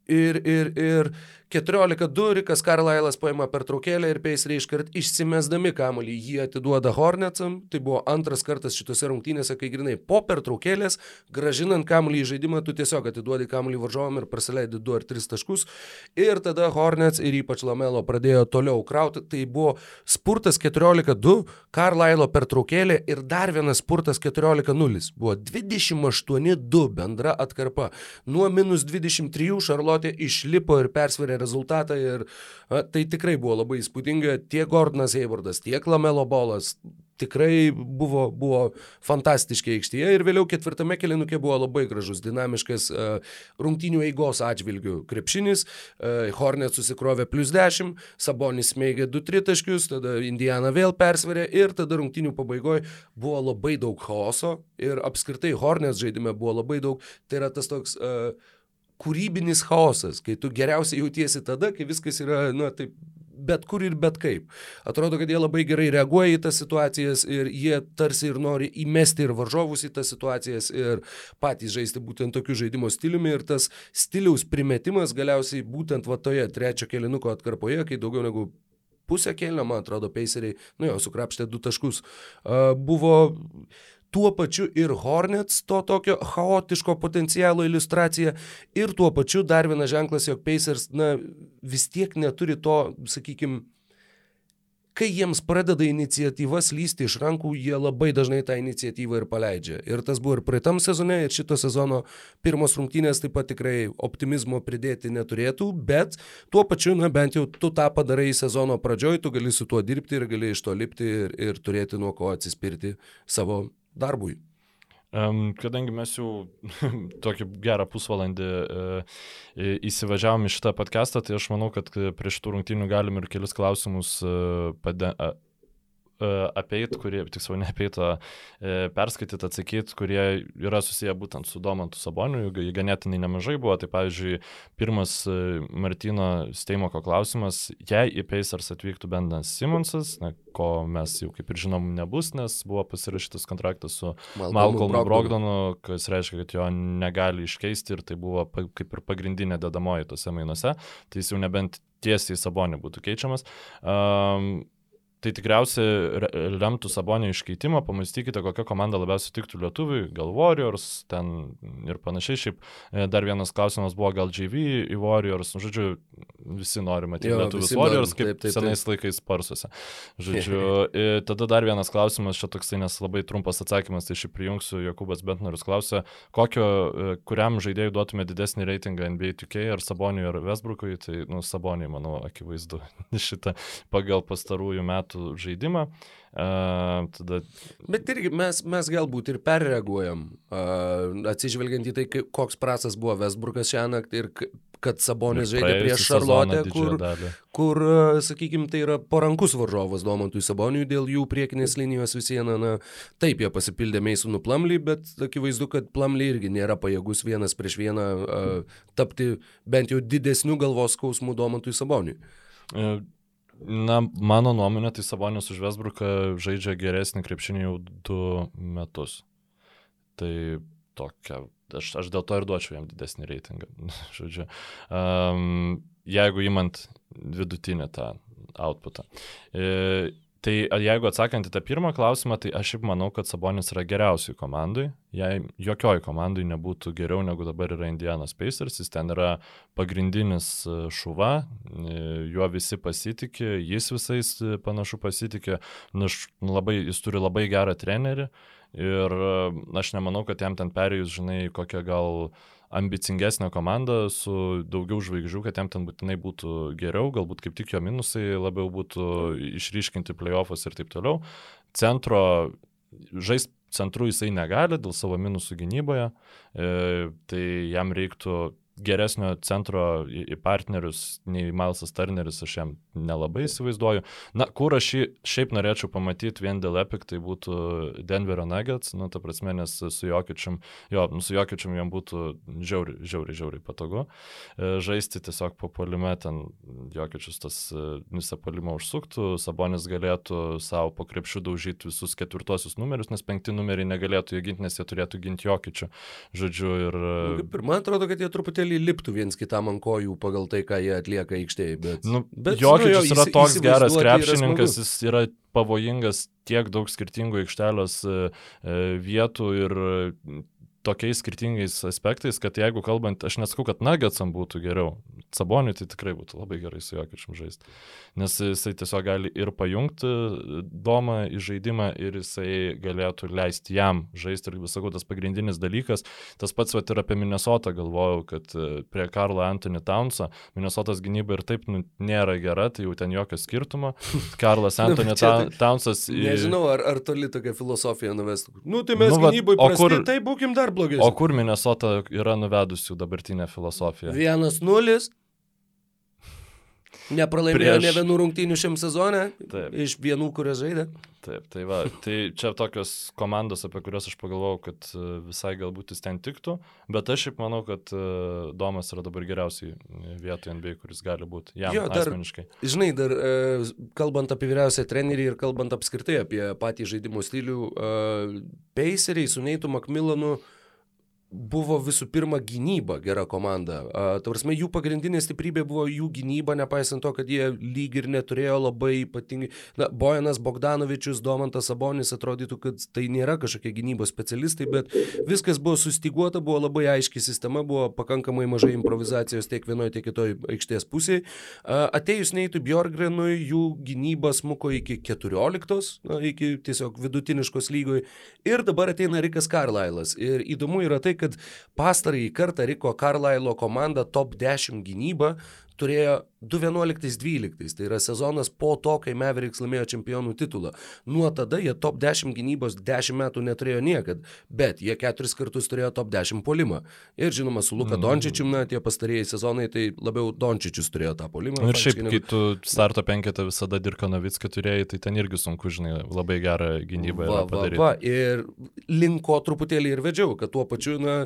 ir, ir, ir 14-2 Rikas Karlailas paima pertraukėlę ir Peiseriai iškart išsimesdami kamuolį jį atiduoda Hornetsam. Tai buvo antras kartas šitose rungtynėse, kai grinai po pertraukėlės, gražinant kamuolį į žaidimą, tu tiesiog atiduodi kamuolį varžovam ir praleidi 2 ar 3 taškus. Ir tada Hornets ir ypač Lamelo pradėjo toliau krauti. Tai buvo spurtas 14-2, Karlailo pertraukėlė ir dar vienas spurtas 14-0. Buvo 28-2 bendra atkarpa. Nuo minus 23 Šarlotė išlipo ir persvarė rezultatą ir a, tai tikrai buvo labai įspūdinga. Tiek Gordonas Eivardas, tiek Lamelo Bolas tikrai buvo, buvo fantastiški aikštėje ir vėliau ketvirtame kelinukė buvo labai gražus, dinamiškas uh, rungtinių eigos atžvilgių krepšinis, uh, Hornet susikrovė plus 10, Sabonis smėgė 2-3 taškius, tada Indiana vėl persvarė ir tada rungtinių pabaigoje buvo labai daug chaoso ir apskritai Hornets žaidime buvo labai daug, tai yra tas toks uh, kūrybinis chaosas, kai tu geriausiai jautiesi tada, kai viskas yra, na, taip, bet kur ir bet kaip. Atrodo, kad jie labai gerai reaguoja į tas situacijas ir jie tarsi ir nori įmesti ir varžovus į tas situacijas ir patys žaisti būtent tokiu žaidimo stiliumi ir tas stiliaus primetimas galiausiai būtent va toje trečio kelinuko atkarpoje, kai daugiau negu pusę kelio, man atrodo, peiseriai, nu jo, sukrapštė du taškus, buvo tuo pačiu ir Hornets to tokio chaotiško potencialo iliustracija ir tuo pačiu dar vienas ženklas, jog Pacers na, vis tiek neturi to, sakykime, kai jiems pradeda iniciatyvas lysti iš rankų, jie labai dažnai tą iniciatyvą ir paleidžia. Ir tas buvo ir praeitam sezone, ir šito sezono pirmos rungtynės taip pat tikrai optimizmo pridėti neturėtų, bet tuo pačiu, na bent jau tu tą padarai sezono pradžioj, tu gali su tuo dirbti ir gali iš to lipti ir, ir turėti nuo ko atsispirti savo darbui. Kadangi mes jau tokį gerą pusvalandį uh, įsivažiavom į šitą podcastą, tai aš manau, kad prie šitų rungtynių galim ir kelius klausimus uh, apeit, kurie, tiksliau ne apeit, o e, perskaityti, atsakyti, kurie yra susiję būtent su Domantu Saboniu, jų ganėtinai nemažai buvo. Tai pavyzdžiui, pirmas e, Martino Steimoko klausimas, jei į Pacers atvyktų Bendas Simonsas, na, ko mes jau kaip ir žinom nebus, nes buvo pasirašytas kontraktas su Malcolmu Brogdonu, kas reiškia, kad jo negali iškeisti ir tai buvo kaip ir pagrindinė dedamoji tose mainuose, tai jis jau nebent tiesiai Sabonį būtų keičiamas. Um, tai tikriausiai lemtų Sabonio iškeitimą, pamastykite, kokia komanda labiausiai tiktų lietuviui, gal Warriors ten ir panašiai. Šiaip e, dar vienas klausimas buvo gal JV į Warriors, nu, žodžiu, visi nori matyti lietuvius Warriors, kaip taip, taip, senais taip. laikais parsuose. Žodžiu, e, tada dar vienas klausimas, čia toksai, nes labai trumpas atsakymas, tai šį prijungsiu, Jokubas Bentnorius klausė, kokio, e, kuriam žaidėjui duotume didesnį reitingą NBA 2K ar Saboniui ar Westbrookui, tai, nu, Saboniui, manau, akivaizdu šitą pagal pastarųjų metų metų žaidimą. Uh, tada... Bet irgi mes, mes galbūt ir perreaguojam, uh, atsižvelgiant į tai, koks prasas buvo Vesburgas šią naktį ir kad Sabonis žaidė prieš Šarlotę, kur, kur sakykime, tai yra parankus varžovas Domantui Saboniui dėl jų priekinės linijos visieną. Na, taip, jie pasipildė Meisonų Plamlį, bet akivaizdu, kad Plamlį irgi nėra pajėgus vienas prieš vieną uh, tapti bent jau didesnių galvos skausmų Domantui Saboniui. Uh Na, mano nuomonė, tai Sabonis už Vesbruką žaidžia geresnį krepšinį jau du metus. Tai tokia, aš, aš dėl to ir duočiau jam didesnį reitingą. Žodžiu, um, jeigu įmant vidutinį tą outputą. E, Tai jeigu atsakant į tą pirmą klausimą, tai aš šiaip manau, kad Sabonis yra geriausiai komandai. Jei jokioj komandai nebūtų geriau negu dabar yra Indianas Pacers, jis ten yra pagrindinis e, šuva, e, juo visi pasitikė, jis visais e, panašu pasitikė, nu, labai, jis turi labai gerą trenerį ir aš nemanau, kad jam ten perėjus, žinai, kokią gal uh, ambicingesnę komandą su daugiau žvaigždžių, kad jam ten būtinai būtų geriau, galbūt kaip tik jo minusai labiau būtų išryškinti playoffus ir taip toliau. Centro žais centru jisai negali dėl savo minusų gynyboje, e, tai jam reiktų geresnio centro į, partnerius nei Milesas Turneris, aš jam nelabai įsivaizduoju. Na, kur aš jį šiaip norėčiau pamatyti vien dėl Epic, tai būtų Denverio Nuggets, nu, ta prasme, nes su Jokičium, jo, nu, su Jokičium jam būtų žiauri, žiauri, žiauri patogu. E, žaisti tiesiog po polime, ten Jokičius tas e, visą polimą užsuktų, Sabonis galėtų savo po krepšių daužyti visus ketvirtosius numerius, nes penkti numeriai negalėtų jų ginti, nes jie turėtų ginti Jokičių. Žodžiu, ir... Nu, ir man atrodo, kad jie truputėlį truputėlį liptų viens kitam ant kojų pagal tai, ką jie atlieka aikštėje. Bet, nu, bet Jokičius nu, yra toks geras krepšininkas, jis yra pavojingas tiek daug skirtingų aikštelės e, e, vietų ir tokiais skirtingais aspektais, kad jeigu kalbant, aš nesakau, kad Nuggetsam būtų geriau, Saboniui tai tikrai būtų labai gerai su Jokičium žaisti. Nes jisai tiesiog gali ir pajungti domą į žaidimą ir jisai galėtų leisti jam žaisti. Ir visakau, tas pagrindinis dalykas, tas pats vat, ir apie Minnesotą galvojau, kad e, prie Karlo Anthony Townso, Minnesotas gynyba ir taip nu, nėra gera, tai jau ten jokio skirtumo. Karlas nu, Townsas. Nežinau, ar, ar toli tokia filosofija nuvestų. Nu, tai mes nu, gynybai prastai, kur, tai būkim dar blogesni. O kur Minnesota yra nuvedusių dabartinę filosofiją? Vienas nulis. Nepralaimėjo Prieš... ne vienų rungtynių šiam sezone, Taip. iš vienų, kurias žaidė. Taip, tai va, tai čia tokios komandos, apie kurias aš pagalvojau, kad e, visai galbūt jis ten tiktų, bet aš šiaip manau, kad e, Domas yra dabar geriausiai vietoje NBA, kuris gali būti jam jo, dar, asmeniškai. Žinai, dar e, kalbant apie vyriausią trenerį ir kalbant apskritai apie patį žaidimo stilių, Paceriai su Neitu Makmilanu uh, buvo visų pirma gynyba gera komanda. Tavarsime, jų pagrindinė stiprybė buvo jų gynyba, nepaisant to, kad jie lyg ir neturėjo labai ypatingai. Na, Bojanas Bogdanovičius, Domantas Sabonis atrodytų, kad tai nėra kažkokie gynybos specialistai, bet viskas buvo sustiguota, buvo labai aiški sistema, buvo pakankamai mažai improvizacijos tiek vienoje, tiek kitoje aikštės pusėje. Atėjus Neitui Bjorgrenui, jų gynyba smuko iki 14, na, iki tiesiog vidutiniškos lygoj. Ir dabar ateina Rikas Karlailas. Ir įdomu yra tai, kad pastarąjį kartą Riko Karlailo komanda top 10 gynybą turėjo 2011-2012, tai yra sezonas po to, kai Mavericks laimėjo čempionų titulą. Nuo tada jie top 10 gynybos 10 metų neturėjo niekad, bet jie keturis kartus turėjo top 10 polimą. Ir žinoma, su Luka mm. Dončičium, na, tie pastarėjai sezonai, tai labiau Dončičius turėjo tą polimą. Ir šiaip, negu... kai tu starto penketą visada Dirko Novicką turėjai, tai ten irgi sunku, žinai, labai gerą gynybą va, padaryti. Va, va, ir linko truputėlį ir vedžiau, kad tuo pačiu, na,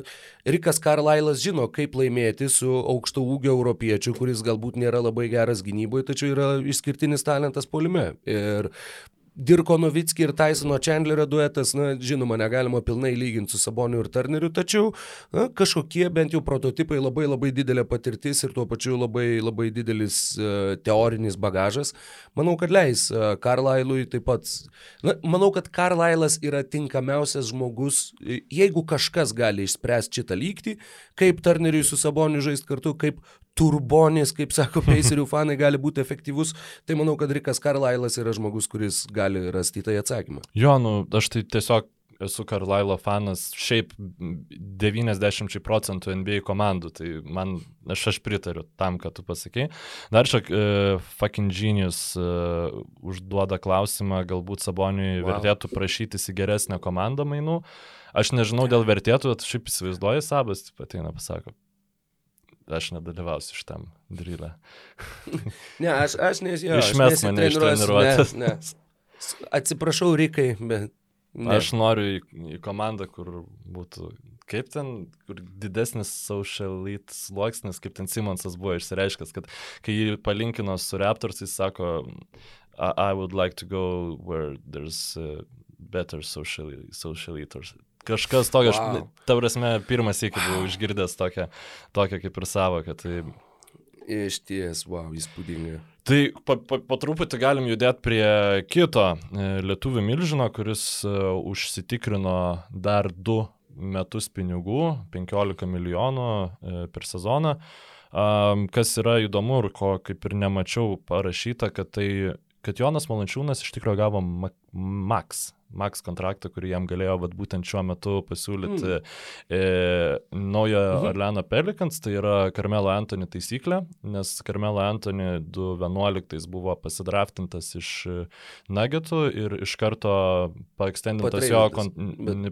Rikas Karlailas žino, kaip laimėti su aukšto ūgio europiečiu, kuris galbūt nėra labai geras gynyboje, tačiau yra išskirtinis talentas polime. Ir Dirko Novitski ir Tysono Chandlerio duetas, na, žinoma, negalima pilnai lyginti su Saboniu ir Turneriu, tačiau na, kažkokie bent jau prototipai labai labai didelė patirtis ir tuo pačiu labai labai didelis uh, teorinis bagažas. Manau, kad leis uh, Carlailui taip pat. Na, manau, kad Carlailas yra tinkamiausias žmogus, jeigu kažkas gali išspręsti šitą lygtį, kaip Turneriui su Saboniu žaisti kartu, kaip turbonis, kaip sako Pacerių fanai, gali būti efektyvus, tai manau, kad Rikas Karlailas yra žmogus, kuris gali rasti tai atsakymą. Jo, nu, aš tai tiesiog esu Karlailo fanas, šiaip 90 procentų NBA komandų, tai man, aš, aš pritariu tam, ką tu pasakei. Dar čia uh, fucking genius uh, užduoda klausimą, galbūt Saboniui wow. vertėtų prašytis į geresnę komandą mainų. Aš nežinau dėl vertėtų, bet šiaip įsivaizduoju, Sabas ateina pasako, aš nedalyvausiu šitam drylę. ne, aš, aš nežinau. Išmes mane iš treniruotės. Ne, ne. Atsiprašau, Rikai, bet... Ne. Aš noriu į, į komandą, kur būtų kaip ten, kur didesnis social elite sluoksnis, kaip ten Simonsas buvo išsireiškęs, kad kai jį palinkino su Raptors, jis sako, I, I would like to go where there's uh, better social, social elite kažkas tokio, wow. aš, ta prasme, pirmas iki buvau išgirdęs tokią, tokią kaip ir savoką. Tai... Iš ties, wow, įspūdinga. Tai po, po, po truputį galim judėti prie kito e, lietuvių milžino, kuris uh, užsitikrino dar du metus pinigų, 15 milijonų uh, per sezoną. Kas yra įdomu ir ko kaip ir nemačiau parašyta, kad tai kad Jonas Malančiūnas iš tikrųjų gavo Max Max kontraktą, kurį jam galėjo vat, būtent šiuo metu pasiūlyti mm. e, naują mhm. Orleano Pelikans, tai yra Carmelo Antony taisyklė, nes Carmelo Antony 2011 buvo pasidraftintas iš Nuggetų ir iš karto paekstendintas jo,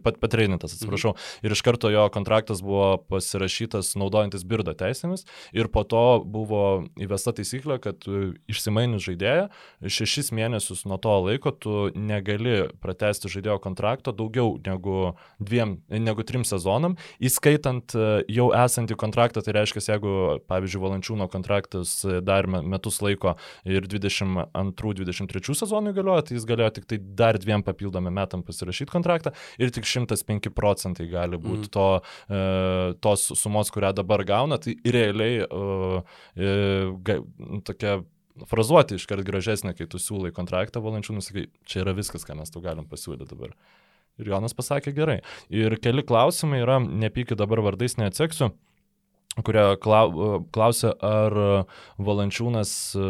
pat, patreinintas, atsiprašau, mm. ir iš karto jo kontraktas buvo pasirašytas naudojantis birdo teisėmis ir po to buvo įvesta taisyklė, kad išsimainius žaidėją, šešis mėnesius nuo to laiko tu negali pratesti pratesti žaidėjo kontrakto daugiau negu, dviem, negu trim sezonam, įskaitant e, jau esantį kontraktą, tai reiškia, jeigu, pavyzdžiui, Valančiūno kontraktas e, dar metus laiko ir 22-23 sezonui galioja, tai jis galėjo tik tai dar dviem papildomim metam pasirašyti kontraktą ir tik 105 procentai gali būti mm. to, e, tos sumos, kurią dabar gauna, tai realiai tokia frazuoti iškart gražesnė, kai tu siūlai kontraktą valančių, nusakai, čia yra viskas, ką mes tau galim pasiūlyti dabar. Ir Jonas pasakė gerai. Ir keli klausimai yra, nepykit dabar vardais neatseksiu kurie klausia, ar Valančiūnas e,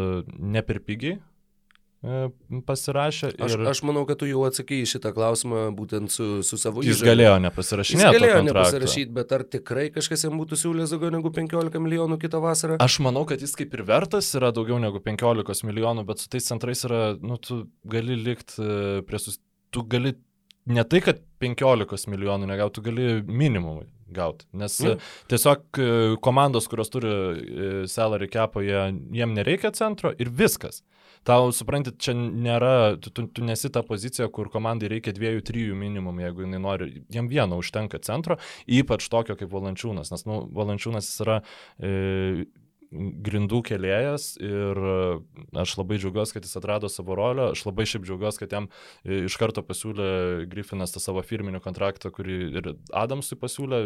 ne per pigiai E, pasirašė. Ir... Aš, aš manau, kad tu jau atsakėjai šitą klausimą būtent su, su savo įžanga. Jis galėjo nepasirašyti. Jis galėjo nepasirašyti, bet ar tikrai kažkas jam būtų siūlęs daugiau negu 15 milijonų kitą vasarą? Aš manau, kad jis kaip ir vertas yra daugiau negu 15 milijonų, bet su tais centrais yra, nu, tu gali likti e, prie sus... Tu gali ne tai, kad 15 milijonų negauti, tu gali minimumai gauti. Nes mm. tiesiog komandos, kurios turi salary capą, jiem nereikia centro ir viskas tau, suprantat, čia nėra, tu, tu, tu nesi ta pozicija, kur komandai reikia dviejų, trijų minimum, jeigu jinai nori, jam vieno užtenka centro, ypač tokio kaip Valančiūnas, nes, nu, Valančiūnas yra e, grindų kelėjas ir aš labai džiaugiuosi, kad jis atrado savo rolę, aš labai šiaip džiaugiuosi, kad jam e, iš karto pasiūlė Griffinas tą savo firminį kontraktą, kurį ir Adamsui pasiūlė,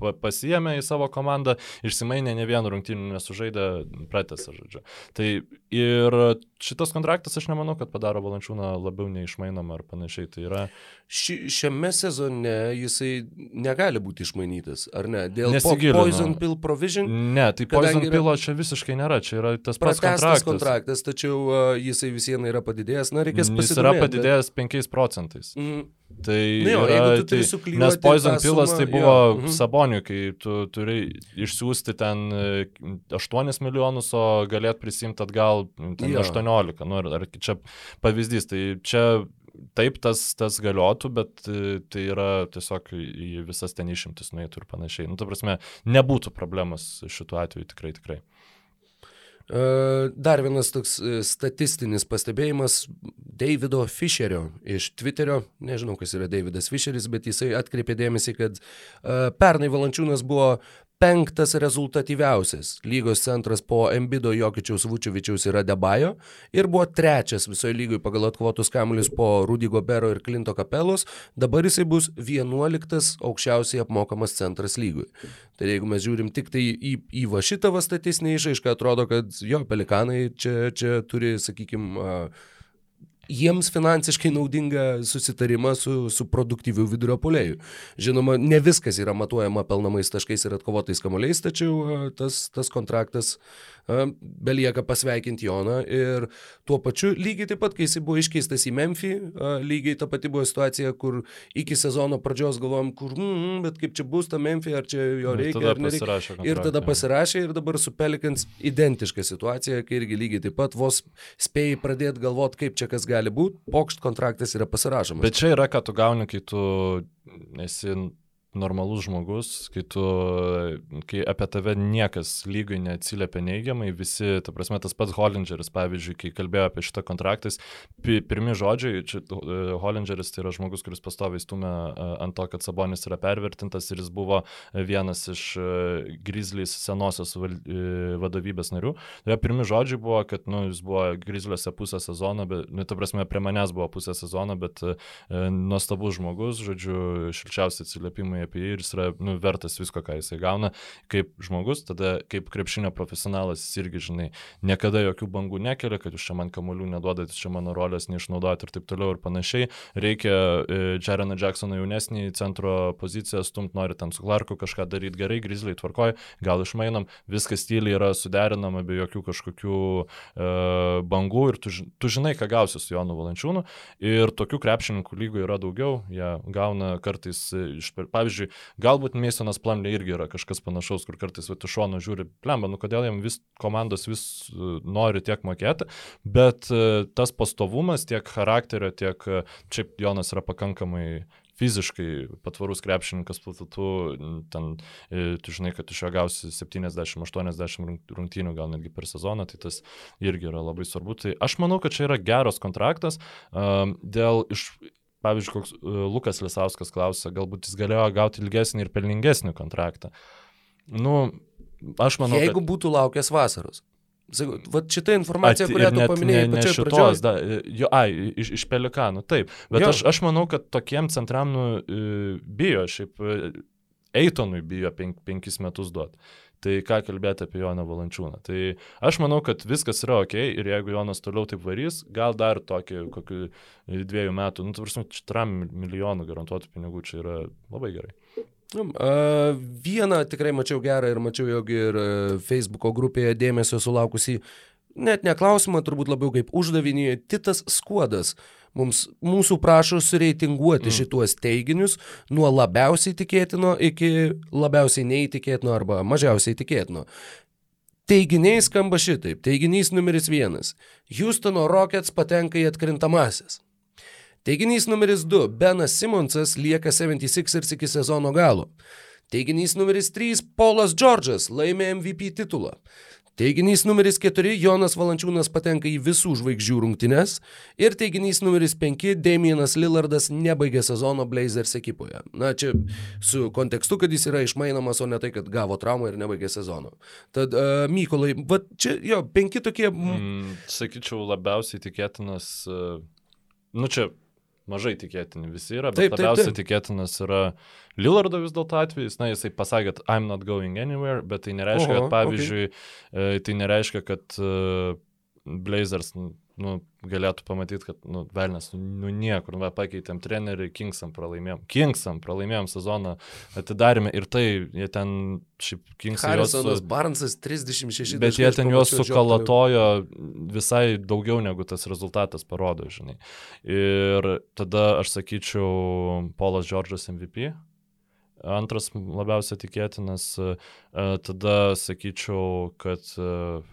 pasijėmė į savo komandą, išsimainė ne vienų rungtynių, nesužaidė, pratęsė, žodžiu. Tai ir šitas kontraktas aš nemanau, kad padaro Valančiūną labiau neišmainomą ar panašiai. Tai yra... Ši, šiame sezone jisai negali būti išmainytas, ar ne? Dėl po, Poison Pill Provision? Ne, tai Poison yra... Pillo čia visiškai nėra, čia yra tas pats kontraktas. kontraktas, tačiau uh, jisai vis viena yra padidėjęs, na reikės pasidomėti. Jis yra padidėjęs bet... 5 procentais. Mm. Tai Na jo, yra, tu tai, nes Poison Pilas tai jo, buvo mhm. Sabonių, kai tu turi išsiųsti ten e, 8 milijonus, o galėt prisimti atgal ten Jo. 18. Nu, ar, ar čia pavyzdys, tai čia taip tas, tas galiotų, bet e, tai yra tiesiog į visas ten išimtis nueitų ir panašiai. Nu, ta prasme, nebūtų problemas šituo atveju tikrai, tikrai. E, Dar vienas toks e, statistinis pastebėjimas Davido Fisherio iš Twitterio. Nežinau, kas yra Davidas Fisheris, bet jisai atkreipė dėmesį, kad e, pernai Valančiūnas buvo penktas rezultatyviausias lygos centras po Embido Jokičiaus Vučiovičiaus ir Adebajo ir buvo trečias visoje lygoje pagal atkovotus kamuolius po Rudy Gobero ir Klinto Kapelos. Dabar jisai bus vienuoliktas aukščiausiai apmokamas centras lygui. Tai jeigu mes žiūrim tik tai į, į va šitą va statistinę išaišką, atrodo, kad jo, pelikanai čia, čia turi, sakykime, jiems finansiškai naudingą susitarimą su, su produktyviu vidurio polėjų. Žinoma, ne viskas yra matuojama pelnamais taškais ir atkovotais kamuoliais, tačiau a, tas, tas kontraktas a, belieka pasveikinti Joną ir tuo pačiu lygiai taip pat, kai jisai buvo iškeistas į Memphį, lygiai ta pati buvo situacija, kur iki sezono pradžios galvom, kur, mm, bet kaip čia bus ta Memphį, ar čia jo Ir reikia, tada ar nereikia. pasirašė Ir tada pasirašė ir dabar su Pelikans identiška situacija, kai irgi lygiai taip pat vos spėjai pradėti galvoti, kaip čia kas gali būti, pokšt kontraktas yra pasirašomas. Bet čia yra, ką tu gauni, kai tu esi normalus žmogus, kai, tu, kai apie tave niekas lygai neatsiliepia neigiamai, visi, ta prasme, tas pats Hollingeris, pavyzdžiui, kai kalbėjo apie šitą kontraktą, pirmi žodžiai, čia uh, Hollingeris tai yra žmogus, kuris pastoviai stumia uh, ant to, kad Sabonis yra pervertintas ir jis buvo vienas iš uh, Grizzlies senosios val, vadovybės narių. Jo pirmi žodžiai buvo, kad nu, jis buvo Grizzliuose pusę sezono, bet, nu, ta prasme, prie manęs buvo pusę sezono, bet uh, nuostabus žmogus, žodžiu, šilčiausi atsiliepimai apie jį ir jis yra nu, vertas visko, ką jisai gauna kaip žmogus, tada kaip krepšinio profesionalas jis irgi, žinai, niekada jokių bangų nekelia, kad jūs čia man kamolių neduodat, čia mano rolės neišnaudojat ir taip toliau ir panašiai. Reikia e, Jareną Jacksoną jaunesnį centro poziciją stumt, nori ten su Clarku kažką daryti gerai, grizliai tvarkoj, gal išmainam, viskas tyliai yra suderinama be jokių kažkokių e, bangų ir tu, tu žinai, ką gausi su Jonu Valančiūnu. Ir tokių krepšininkų lygų yra daugiau, jie gauna kartais, iš, pavyzdžiui, galbūt Mėsonas Plamlė irgi yra kažkas panašaus, kur kartais va, iš šono žiūri, plemba, nu kodėl jam vis komandos vis e, nori tiek mokėti, bet e, tas pastovumas tiek charakterio, tiek e, šiaip Jonas yra pakankamai fiziškai patvarus krepšininkas, tu, tu, ten, e, tu žinai, kad iš jo gausi 70-80 rungtynių, gal netgi per sezoną, tai tas irgi yra labai svarbu. Tai aš manau, kad čia yra geras kontraktas. Dėl iš, pavyzdžiui, koks uh, Lukas Lisauskas klausia, galbūt jis galėjo gauti ilgesnį ir pelningesnį kontraktą. Nu, aš manau, Jeigu kad... būtų laukęs vasaros. Vat šita informacija, Ati- kurią tu paminėjai ne, ne šitos, pradžioje. da, jo, ai, iš, iš pelikanų, taip. Bet Jo. aš, aš manau, kad tokiem centram nu, e, bijo, šiaip e, Eitonui bijo penk, penkis metus duoti. Tai ką kalbėti apie Joną Valančiūną. Tai aš manau, kad viskas yra ok ir jeigu Jonas toliau taip varys, gal dar tokį kokių dviejų metų, nu, tvarsim, čia milijonų garantuotų pinigų čia yra labai gerai. Nu, Vieną tikrai mačiau gerą ir mačiau, jog ir a, Facebooko grupėje dėmesio sulaukusi, net ne klausimą, turbūt labiau kaip uždavinį, Titas Skuodas. Mums, mūsų prašo sureitinguoti mm. šituos teiginius nuo labiausiai tikėtino iki labiausiai neįtikėtino arba mažiausiai tikėtino. Teiginiai skamba šitaip. Teiginys numeris vienas. Houstono Rockets patenka į atkrintamasis. Teiginys numeris 2. Benas Simonsas lieka 76ers iki sezono galo. Teiginys numeris 3. Paulas Džordžas laimė MVP titulą. Teiginys numeris 4. Jonas Valančiūnas patenka į visų žvaigždžių rungtynes. Ir teiginys numeris 5. Damienas Lillardas nebaigia sezono Blazers ekipoje. Na, čia su kontekstu, kad jis yra išmainomas, o ne tai, kad gavo traumą ir nebaigė sezono. Tad, uh, Mykolai, va čia jo, penki tokie... Mm. Sakyčiau, labiausiai tikėtinas, e, nu čia mažai tikėtini visi yra, bet Taip, taip, labiausiai taip. tikėtinas yra Lillardo vis dėlto atvejis, na jisai pasakė, kad I'm not going anywhere, bet tai nereiškia, Oho, kad pavyzdžiui, okay. tai nereiškia, kad e, Blazers nu, nu, galėtų pamatyti, kad, nu, velnės, nu, nu niekur, va, pakeitėm trenerių, Kingsam pralaimėjom. Kingsam pralaimėjom sezoną, atidarėme ir tai, jie ten, šiaip Kingsam. Harrisonas. Barnsas 36. Bet jie ten juos sukalatojo visai daugiau negu tas rezultatas parodo, žinai. Ir tada aš sakyčiau, Polas Džordžas MVP. Antras labiausiai tikėtinas, e, tada sakyčiau, kad uh,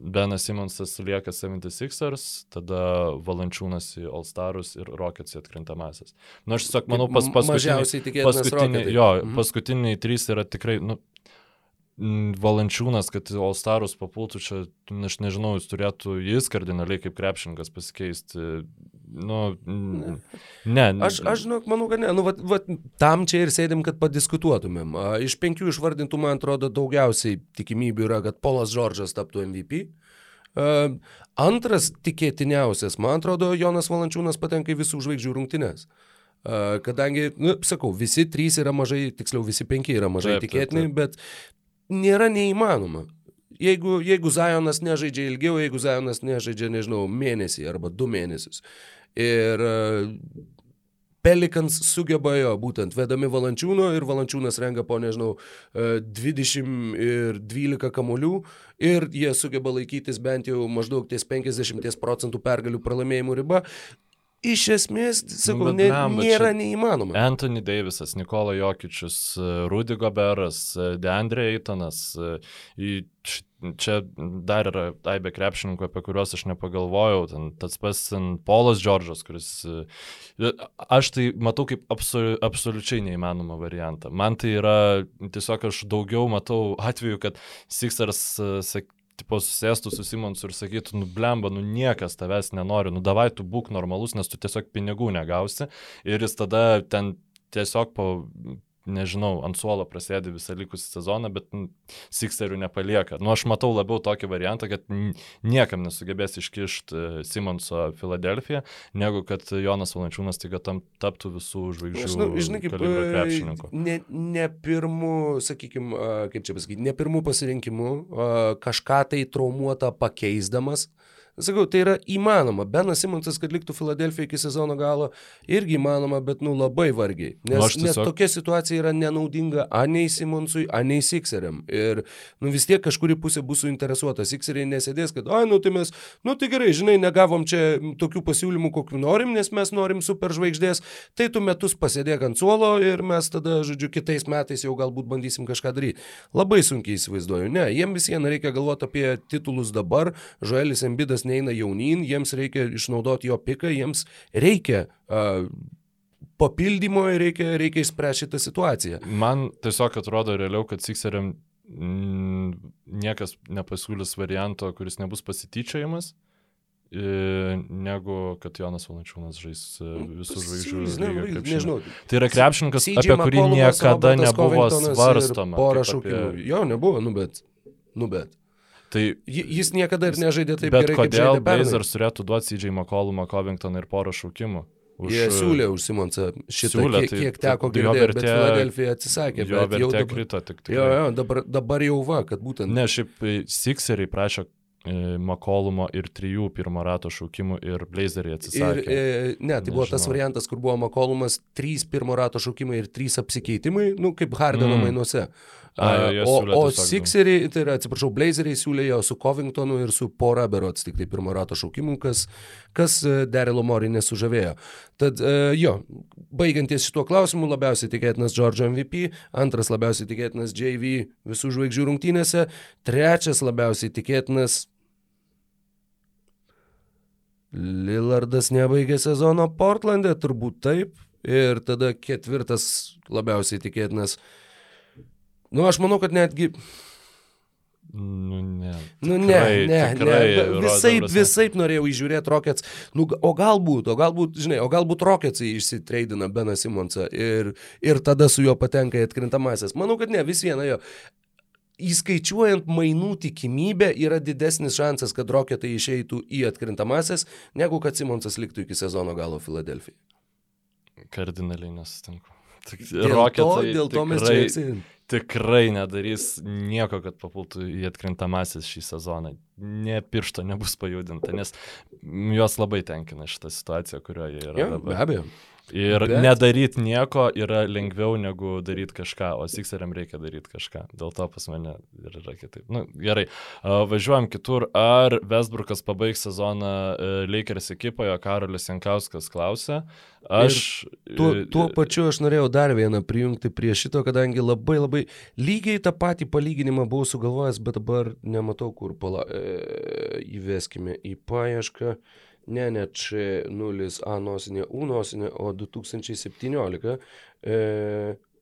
Benas Simonsas lieka 76ers, tada Valančiūnas į All Starus ir Rockets į atkrintamasis. Na, nu, aš tiesiog manau, pas, paskutiniai, paskutiniai, jo, mhm. paskutiniai trys yra tikrai, nu, Valančiūnas, kad All Starus papultų čia, aš nežinau, jis turėtų jis kardinaliai kaip krepšininkas pasikeisti. Nu, ne. Aš, aš žinok, manau, kad ne. Nu, vat, vat, tam čia ir sėdim, kad padiskutuotumėm. Iš penkių išvardintų, man atrodo, daugiausiai tikimybių yra, kad Polas Džordžas taptų MVP. Antras tikėtiniausias, man atrodo, Jonas Valančiūnas patenka į visų žvaigždžių rungtynes. Kadangi, nu, sakau, visi trys yra mažai, tiksliau visi penki yra mažai taip, tikėtini, taip, taip. bet nėra neįmanoma. Jeigu, jeigu Zajonas nežaidžia ilgiau, jeigu Zajonas nežaidžia, nežinau, mėnesį arba du mėnesius. Ir e, Pelikans sugeba jo, būtent vedami Valančiūno ir Valančiūnas rengia po, nežinau, 20 e, ir 12 kamolių ir jie sugeba laikytis bent jau maždaug ties 50 procentų pergalių pralaimėjimų riba. Iš esmės, sakau, nu, ne, blemba, nėra neįmanoma. Anthony Davisas, Nikola Jokičius, Rudy Goberas, Deandre Eitonas. Čia dar yra aibė krepšininkų, apie kuriuos aš nepagalvojau. Ten, tas pats Polas Džordžas, kuris... Aš tai matau kaip absoli, absoliučiai neįmanomą variantą. Man tai yra tiesiog aš daugiau matau atveju, kad Sixers, sak, tipo, susėstų su Simonsu ir sakytų, nu blemba, nu niekas tavęs nenori, nu davai tu būk normalus, nes tu tiesiog pinigų negausi. Ir jis tada ten tiesiog po nežinau, ant suolo prasėdi visą likusį sezoną, bet Sikserių nepalieka. Nu, aš matau labiau tokį variantą, kad niekam nesugebės iškišti e, Simonso Filadelfiją, negu kad Jonas Valančiūnas tik tam taptų visų žvaigždžių. Aš, nu, žinai, kaip e. Ne, ne pirmų, sakykime, kaip čia pasakyti, ne pirmų pasirinkimų, kažką tai traumuotą pakeisdamas, Sakau, tai yra įmanoma. Benas Simonsas, kad liktų Filadelfija iki sezono galo, irgi įmanoma, bet nu labai vargiai. Nes, nu, tiesiog... nes tokia situacija yra nenaudinga anei Simonsui, anei Sikseriam. Ir nu vis tiek kažkuri pusė bus suinteresuota. Sikseriai nesėdės, kad, ai, nu tai mes, nu tai gerai, žinai, negavom čia tokių pasiūlymų, kokių norim, nes mes norim superžvaigždės, tai tu metus pasėdėk ant suolo ir mes tada, žodžiu, kitais metais jau galbūt bandysim kažką daryti. Labai sunkiai įsivaizduoju. Ne, jiems visiems reikia galvoti apie titulus dabar. Žoelis Embidas neina jaunyn, jiems reikia išnaudoti jo piką, jiems reikia uh, papildymo ir reikia, reikia išspręsti šitą situaciją. Man tiesiog atrodo realiau, kad Sikseriam niekas nepasiūlys varianto, kuris nebus pasityčiojimas negu kad Jonas Valančiūnas žais e, visų žvaigždžių. Ne, nežinau. Tai yra krepšininkas, apie kurį niekada nebuvo svarstoma. Porą šaukimų. Apie... Jo, nebuvo, nu bet. Nu bet. Tai jis niekada ir nežaidė taip gerai. Bet kodėl Blazers turėtų duoti CJ McCollumą, Covingtoną ir porą šaukimų? Už... Jie siūlė už Simonsą šitą, siūlė, kiek, tai kiek teko girdėti, bet Filadelfija atsisakė. Jo vertė jau dabar, krito tik tai. Jo, jo, dabar, dabar jau va, kad būtent. Ne, šiaip Sixeriai prašo e, Makolumo ir trijų pirmo rato šaukimų ir Blazeriai atsisakė. Ir, e, ne, tai Nežinau. buvo tas variantas, kur buvo Makolumas, trys pirmo rato šaukimai ir trys apsikeitimai, nu kaip Hardeno mm. mainuose. A, o o Sixeriai, tai yra, atsiprašau, Blazeriai siūlė jo su Covingtonu ir su Pora Berots, tik tai pirmo rato šaukimu, kas, kas e, Derilo Mori nesužavėjo. Tad e, jo, baigiantis šituo klausimu, labiausiai tikėtinas Džordžo MVP, antras labiausiai tikėtinas JV visų žvaigždžių rungtynėse, trečias labiausiai tikėtinas Lillardas nebaigė sezono Portlandė, turbūt taip. Ir tada ketvirtas labiausiai tikėtinas Nu, aš manau, kad netgi... Nu, ne. Nu, tikrai, ne, ne, ne. Visaip, visaip norėjau įžiūrėti Rockets. Nu, o galbūt, o galbūt, žinai, o galbūt Rocketsai išsitreidina Beną Simonsą ir, ir tada su juo patenka į atkrintamasis. Manau, kad ne, vis viena jo. Įskaičiuojant mainų tikimybę yra didesnis šansas, kad Rocketai išeitų į atkrintamasis, negu kad Simonsas liktų iki sezono galo Filadelfijai. Kardinaliai nesutinku. Dėl to, dėl to mes čia tikrai nedarys nieko, kad papultų į atkrintamasis šį sezoną. Ne piršto nebus pajudinta, nes juos labai tenkina šitą situaciją, kurioje yra Ja, dabar. be abejo. Ir Bet- nedaryti nieko yra lengviau negu daryti kažką, o Sixeriam reikia daryti kažką. Dėl to pas mane ir yra kitaip. Nu, gerai, važiuojam kitur. Ar Westbrookas pabaigs sezoną e, Lakers ekipoje, Karolis Jankauskas klausė. Aš... Tuo, e, tuo pačiu aš norėjau dar vieną prijungti prie šito, kadangi labai labai lygiai tą patį palyginimą buvau sugalvojęs, bet dabar nematau, kur pala. E, įveskime į paiešką. Ne, ne, čia 0 A nosinė, U nosinė, o 2017. E,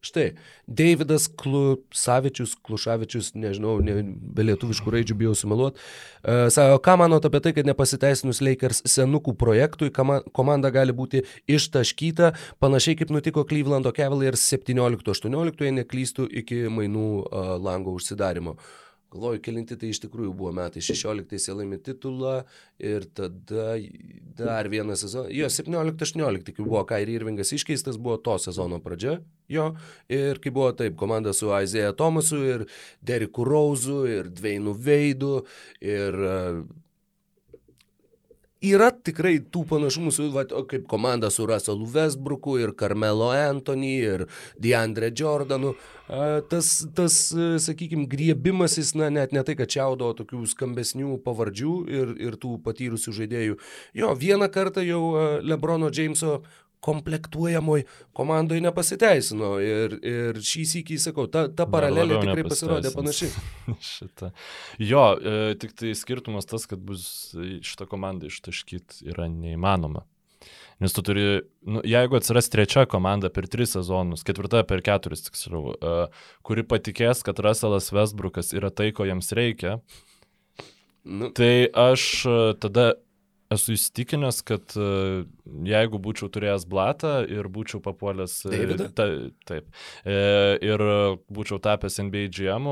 štai, Davidas Klusavičius, Klušavičius, nežinau, ne, be lietuviškų raidžių bijau sumeluoti. E, sako, ką manot apie tai, kad nepasiteisinus Lakers senukų projektui, kama- komanda gali būti ištaškyta, panašiai kaip nutiko Clevelando Cavaliers 17-18, jei neklystų iki mainų uh, lango užsidarimo. Galvoju, kelinti tai iš tikrųjų buvo metai. 16 jie laimė titulą ir tada dar vieną sezoną. Jo, 17-18, kai buvo Kairi Irvingas iškeistas, buvo to sezono pradžia. Jo, ir kai buvo taip, komanda su Isaiah Thomasu ir Deriku Rauzu ir Dveinu Veidu ir uh, yra tikrai tų panašumų su, va, kaip komanda su Russellu Westbrooku ir Carmelo Anthony ir Deandre Jordanu. Tas, tas sakykime, griebimasis, na, net ne tai, kad čiaudo tokių skambesnių pavardžių ir, ir tų patyrusių žaidėjų. Jo, vieną kartą jau a, Lebrono Jameso komplektuojamoj komandoje nepasiteisino ir, ir šį sįkį, sakau, ta, ta paralelė tikrai pasirodė panaši. Šitą. Jo, e, tik tai skirtumas tas, kad bus šitą komandą ištaškyti yra neįmanoma. Nes tu turi, nu, jeigu atsiras trečia komanda per tris sezonus, ketvirta per keturis tiksliau, e, kuri patikės, kad Russellas Westbrookas yra tai, ko jiems reikia, Nu, tai aš e, tada esu įsitikinęs, kad e, jeigu būčiau turėjęs blatą ir būčiau papuolęs... e, Davidą? Ta, taip. E, ir būčiau tapęs NBA GM,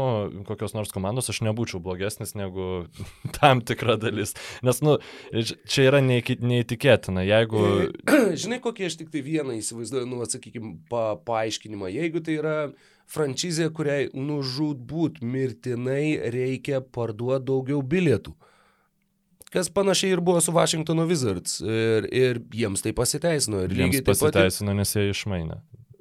kokios nors komandos, aš nebūčiau blogesnis negu tam tikra dalis. Nes, nu, čia yra neįtikėtina. Jeigu... Žinai, kokį aš tik tai vieną įsivaizduoju, nu, sakykime, pa, paaiškinimą. Jeigu tai yra franšizė, kuriai nužudbūt mirtinai reikia parduoti daugiau bilietų. Kas panašiai ir buvo su Washingtono Wizards. Ir, ir jiems tai pasiteisino. Ir Jiems lygiai taip pat. pasiteisino, nes jie išmainė.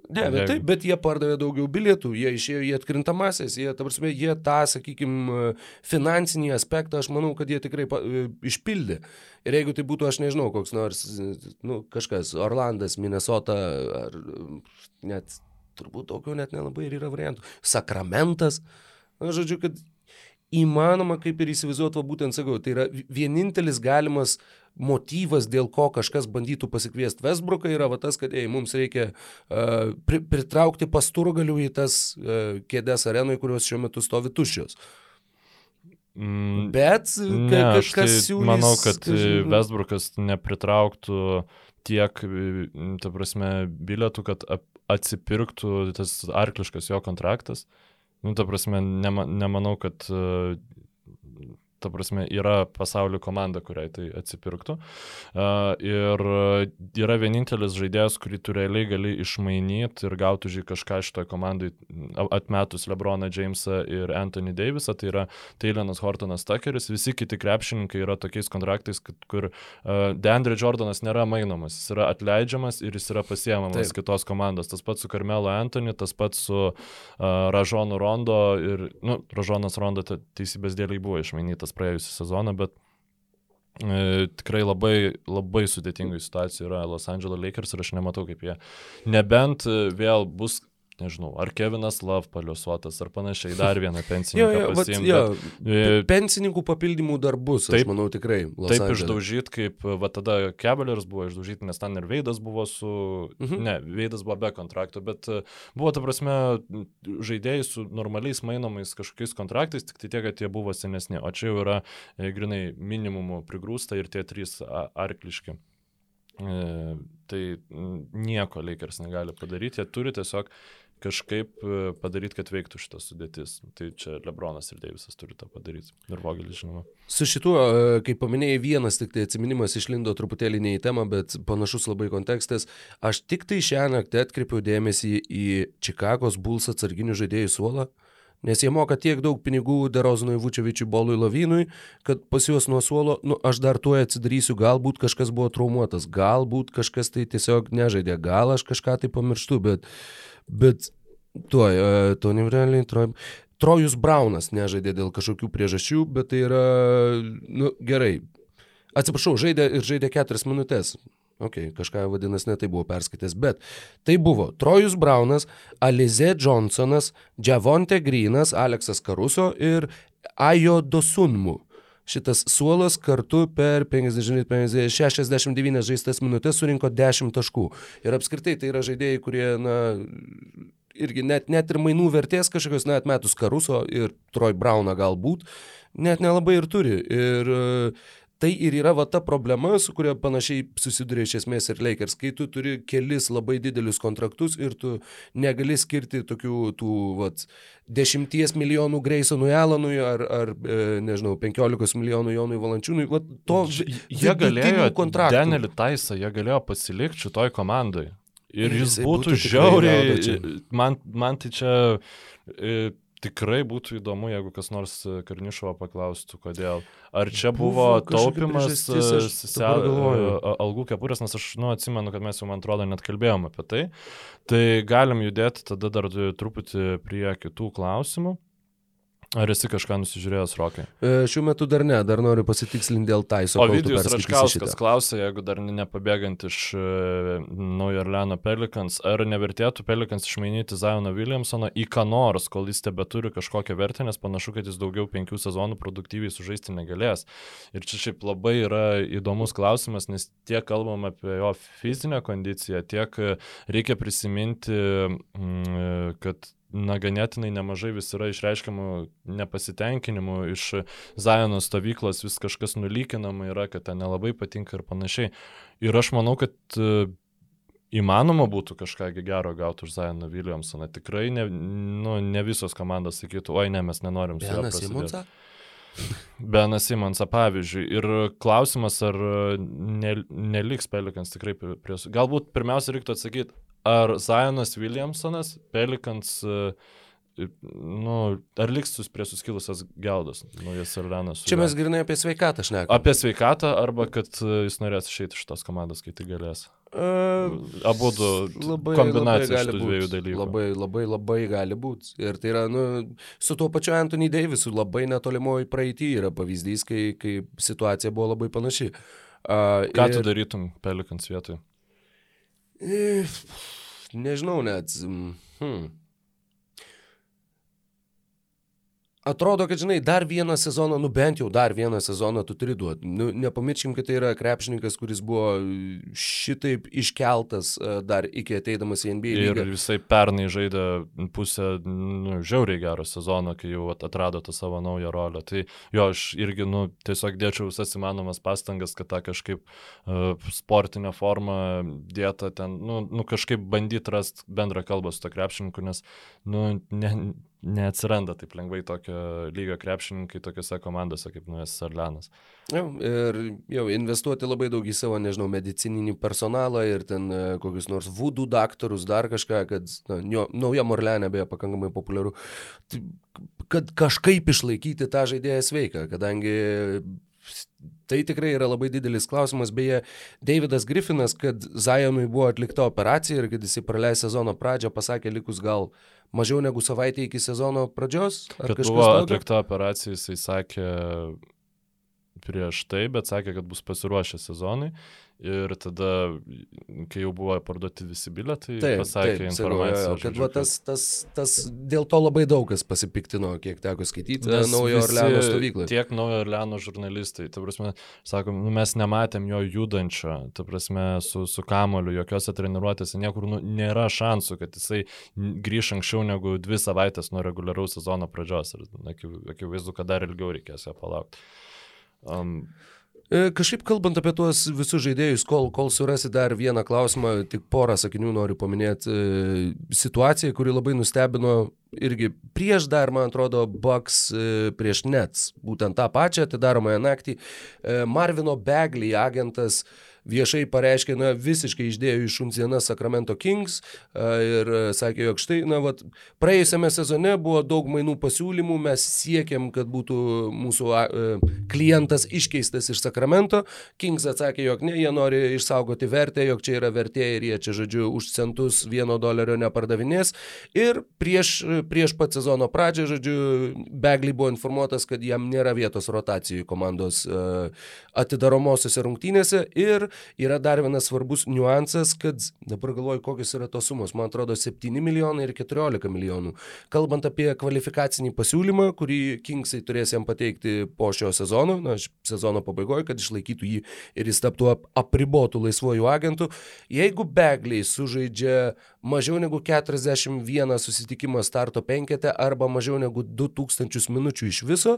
Ne, bet taip, bet jie pardavė daugiau bilietų, jie išėjo į atkrintamasis, jie, ta prasme, jie tą, sakykime, finansinį aspektą, aš manau, kad jie tikrai pa, išpildė. Ir jeigu tai būtų, aš nežinau, koks nors, nu, kažkas, Orlandas, Minnesota, ar net, turbūt tokių net nelabai ir yra variantų, Sakramentas, na, žodžiu, kad įmanoma, kaip ir įsivaizduoti, va būtent sakau, tai yra vienintelis galimas motyvas, dėl ko kažkas bandytų pasikviesti Westbrooką, yra va tas, kad ei, mums reikia uh, pri, pritraukti pasturgalių į tas uh, kėdės arenui, kurios šiuo metu stovi tuščios. Mm, Bet Ne, ka, ka, aš tai siūlys... manau, kad kažin- Westbrookas nepritrauktų tiek, e, ta prasme, bilietų, kad atsipirktų tas arkliškas jo kontraktas. Nu, ta prasme, nema, nemanau, kad e, ta prasme, yra pasaulio komanda, kuriai tai atsipirktų. Ir yra vienintelis žaidėjas, kurį tu realiai gali išmainyti ir gauti už jį kažką šitoje komandai, atmetus Lebroną Jamesą ir Anthony Davisą, tai yra Taylonas Hortonas Tuckeris, visi kiti krepšininkai yra tokiais kontraktais, kur Deandre Jordanas nėra mainomas, jis yra atleidžiamas ir jis yra pasiemamas Taip. kitos komandos. Tas pats su Carmelo Anthony, tas pats su uh, Ražonu Rondo ir, nu, Ražonas Rondo te- teisybės dėliai buvo išmainytas praėjusią sezoną, bet E, tikrai labai, labai sudėtingų situacijų yra Los Angeles Lakers ir aš nematau, kaip jie. Nebent e, vėl bus, nežinau, ar Kevinas Love paliuosuotas, ar panašiai, dar vieną Jo, pensininką jo, vat, pasiimti. jo, E, pensininkų papildymų dar bus, aš taip- manau tikrai. Los Taip Andžele. išdaužyti, kaip va tada Cavaliers buvo išdaužyti, nes ten ir Veidas buvo su... Mhm. Ne, Veidas buvo be kontrakto, bet e, buvo, ta prasme, žaidėjai su normaliais mainomais kažkokiais kontraktais, tik tai tiek, kad jie buvo senesni. O čia jau yra e, grinai minimumu prigrūsta ir tie trys arkliški. E, tai nieko Lakers negali padaryti, jie turi tiesiog kažkaip e, padaryti, kad veiktų šitas sudėtis. Tai čia Lebronas ir Deivisas turi tą padaryti. Ir Vogelis, žinoma. Su šituo, e, kaip paminėjai, vienas tik tai atminimas išlindo truputėlį ne į temą, bet panašus labai kontekstas. Aš tik tai šią naktį atkreipiau dėmesį į Čikagos Bulls atsarginių žaidėjų suolą. Nes jie moka tiek daug pinigų Derozanui Vučevičiui, Bolui Lavinui, kad pas juos nuo suolo, nu, aš dar tuo atsidarysiu, galbūt kažkas buvo traumuotas, galbūt kažkas tai tiesiog nežaidė, gal aš kažką tai pamirštu, bet, bet tuo, uh, Tony Vreliai, Troj, Trojus Braunas nežaidė dėl kažkokių priežasčių, bet tai yra, nu, gerai. Atsiprašau, žaidė ir žaidė keturias minutės. Ok, kažką vadinasi, ne tai buvo perskaitęs, bet tai buvo Trojus Braunas, Alize Johnsonas, Džavonte Grinas, Aleksas Karuso ir Ajo Dosunmu. Šitas suolas kartu per 50, 50, 69 žaistas minutės surinko 10 taškų. Ir apskritai tai yra žaidėjai, kurie, na, irgi net, net ir mainų vertės kažkokios, net metus Karuso ir Troj Brauną galbūt, net nelabai ir turi. Ir uh, tai ir yra va ta problema, su kuria panašiai susiduria iš esmės ir Lakers, kai tu turi kelis labai didelius kontraktus ir tu negali skirti tokių tų vat, dešimties milijonų Greisonui Alanui ar, ar e, nežinau, penkiolikos milijonų Jonui Valančiūnui, vat, to jie galėjo kontraktų. Denelį Taisą, jie galėjo pasilikti šitoj komandai. Ir jis būtų, būtų žiauriai, man, man tai čia e, tikrai būtų įdomu, jeigu kas nors e, Karnišovo paklaustų, kodėl. Ar čia buvo, buvo taupimas e, algų kepurės, nes aš, nu, atsimenu, kad mes jau, man atrodo, net kalbėjome apie tai. Tai galim judėti tada dar truputį prie kitų klausimų. Ar esi kažką nusižiūrėjęs, Rokai? E, šiuo metu dar ne, dar noriu pasitikslinti dėl Taiso. O Vidijus Račkauskas klausė, jeigu dar nepabėgant iš uh, Naujo Orleano Pelikans, ar nevertėtų Pelikans išmainyti Zajoną Williamsoną į ką nors, kol jis tebe turi kažkokią vertę, nes panašu, kad jis daugiau penkių sezonų produktyviai sužaisti negalės. Ir čia šiaip labai yra įdomus klausimas, nes tiek kalbam apie jo fizinę kondiciją, tiek reikia prisiminti, mm, kad na, ganėtinai nemažai vis yra išreiškiamų nepasitenkinimų iš Zajono stovyklos, vis kažkas nulykinama yra, kad ten nelabai patinka ir panašiai. Ir aš manau, kad e, įmanoma būtų kažką gero gauti už Zajoną Williamsoną. Tikrai ne, nu, ne visos komandos sakytų, oi ne, mes nenorim su juo prasidėti. Benas Simonsą pavyzdžiui. Ir klausimas, ar ne, neliks Pelikans tikrai prie... Galbūt pirmiausia reiktų atsakyti, ar Zionas Williamsonas, Pelikans, e, nu, ar liks prie suskilusios geldos, naujas Orleanas. Čia mes grinai apie sveikatą šnekame. Apie sveikatą arba kad e, jis norės išeiti iš tos komandos, kai tai galės. Uh, Abu du kombinacija šitų dviejų dalykų. Labai, labai, labai gali būti. Ir tai yra, nu, su tuo pačiu Anthony Davisu labai netolimoji praeitį yra pavyzdys, kai, kai situacija buvo labai panaši. Uh, Ką ir... tu darytum Pelikans vietoj? Nežinau net. Hmm. Atrodo, kad, žinai, dar vieną sezoną, nu bent jau dar vieną sezoną tu turi duoti. Nu, nepamirškim, kad tai yra krepšininkas, kuris buvo šitaip iškeltas e, dar iki ateidamas į NBA. Lygą. Ir jisai pernai žaidė pusę nu, žiauriai gerą sezoną, kai jau atrado tą savo naują rolę. Tai jo, aš irgi, nu, tiesiog dėčiau visas įmanomas pastangas, kad tą kažkaip uh, sportinę formą dėtą ten, nu, nu kažkaip bandyti rasti bendrą kalbą su to krepšininku, nes, nu, ne neatsiranda taip lengvai tokio lygio krepšininkai tokiuose komandose kaip Nuojas Arlenas. Jau, ir jau investuoti labai daug į savo, nežinau, medicininį personalą ir ten e, kokius nors vudų daktarus, dar kažką, kad na, nauja Morlenė beje pakankamai populiaru, kad kažkaip išlaikyti tą žaidėją sveiką, kadangi Tai tikrai yra labai didelis klausimas. Beje, Davidas Griffinas, kad Zajonui buvo atlikta operacija ir kad jisai praleis sezono pradžią, pasakė likus gal mažiau negu savaitę iki sezono pradžios. Kad buvo atlikta operacija, jisai sakė prieš tai, bet sakė, kad bus pasiruošę sezonui. Ir tada, kai jau buvo parduoti visi biletai, taip, pasakė taip, informaciją. Sakau, kad va, tas, tas, tas, dėl to labai daug kas pasipiktino, kiek teko skaityti naujo Orleano stovyklą. Tiek naujo Orleano žurnalistai, ta prasme, sakom, nu, mes nematėm jo judančio, ta prasme, su, su kamoliu, jokiose treniruotėse, niekur nu, nėra šansų, kad jisai grįž anksčiau negu dvi savaitės nuo reguliaraus sezono pradžios. Ir akivaizdu, kad dar ilgiau reikės ją palaukti. Um, kažkaip kalbant apie tuos visus žaidėjus, kol, kol surasi dar vieną klausimą, tik porą sakinių noriu paminėti. E, situacija, kuri labai nustebino irgi prieš dar, man atrodo, Bucks e, prieš Nets, būtent tą pačią atidaromąją naktį, Marvino Begley agentas viešai pareiškė, na, visiškai išdėjo iš šunsieną Sacramento Kings ir sakė, jog štai, na, vat, praėjusiame sezone buvo daug mainų pasiūlymų, mes siekėm, kad būtų mūsų klientas iškeistas iš Sacramento. Kings atsakė, jog ne, jie nori išsaugoti vertę, jog čia yra vertė ir jie čia, žodžiu, už centus vieno dolerio nepardavinės. Ir prieš, prieš pat sezono pradžią, žodžiu, Begley buvo informuotas, kad jam nėra vietos rotacijų komandos atidaromosiose rungtynėse ir yra dar vienas svarbus niuansas, kad dabar galvoju, kokios yra tos sumos. Man atrodo, 7 milijonai ir 14 milijonų. Kalbant apie kvalifikacinį pasiūlymą, kurį Kingsai turės jam pateikti po šio sezono, na, sezono pabaigoje, kad išlaikytų jį ir jis taptų apribotų laisvojų agentų, jeigu Begliai sužaidžia mažiau negu 41 susitikimą starto penkete arba mažiau negu 2000 minučių iš viso,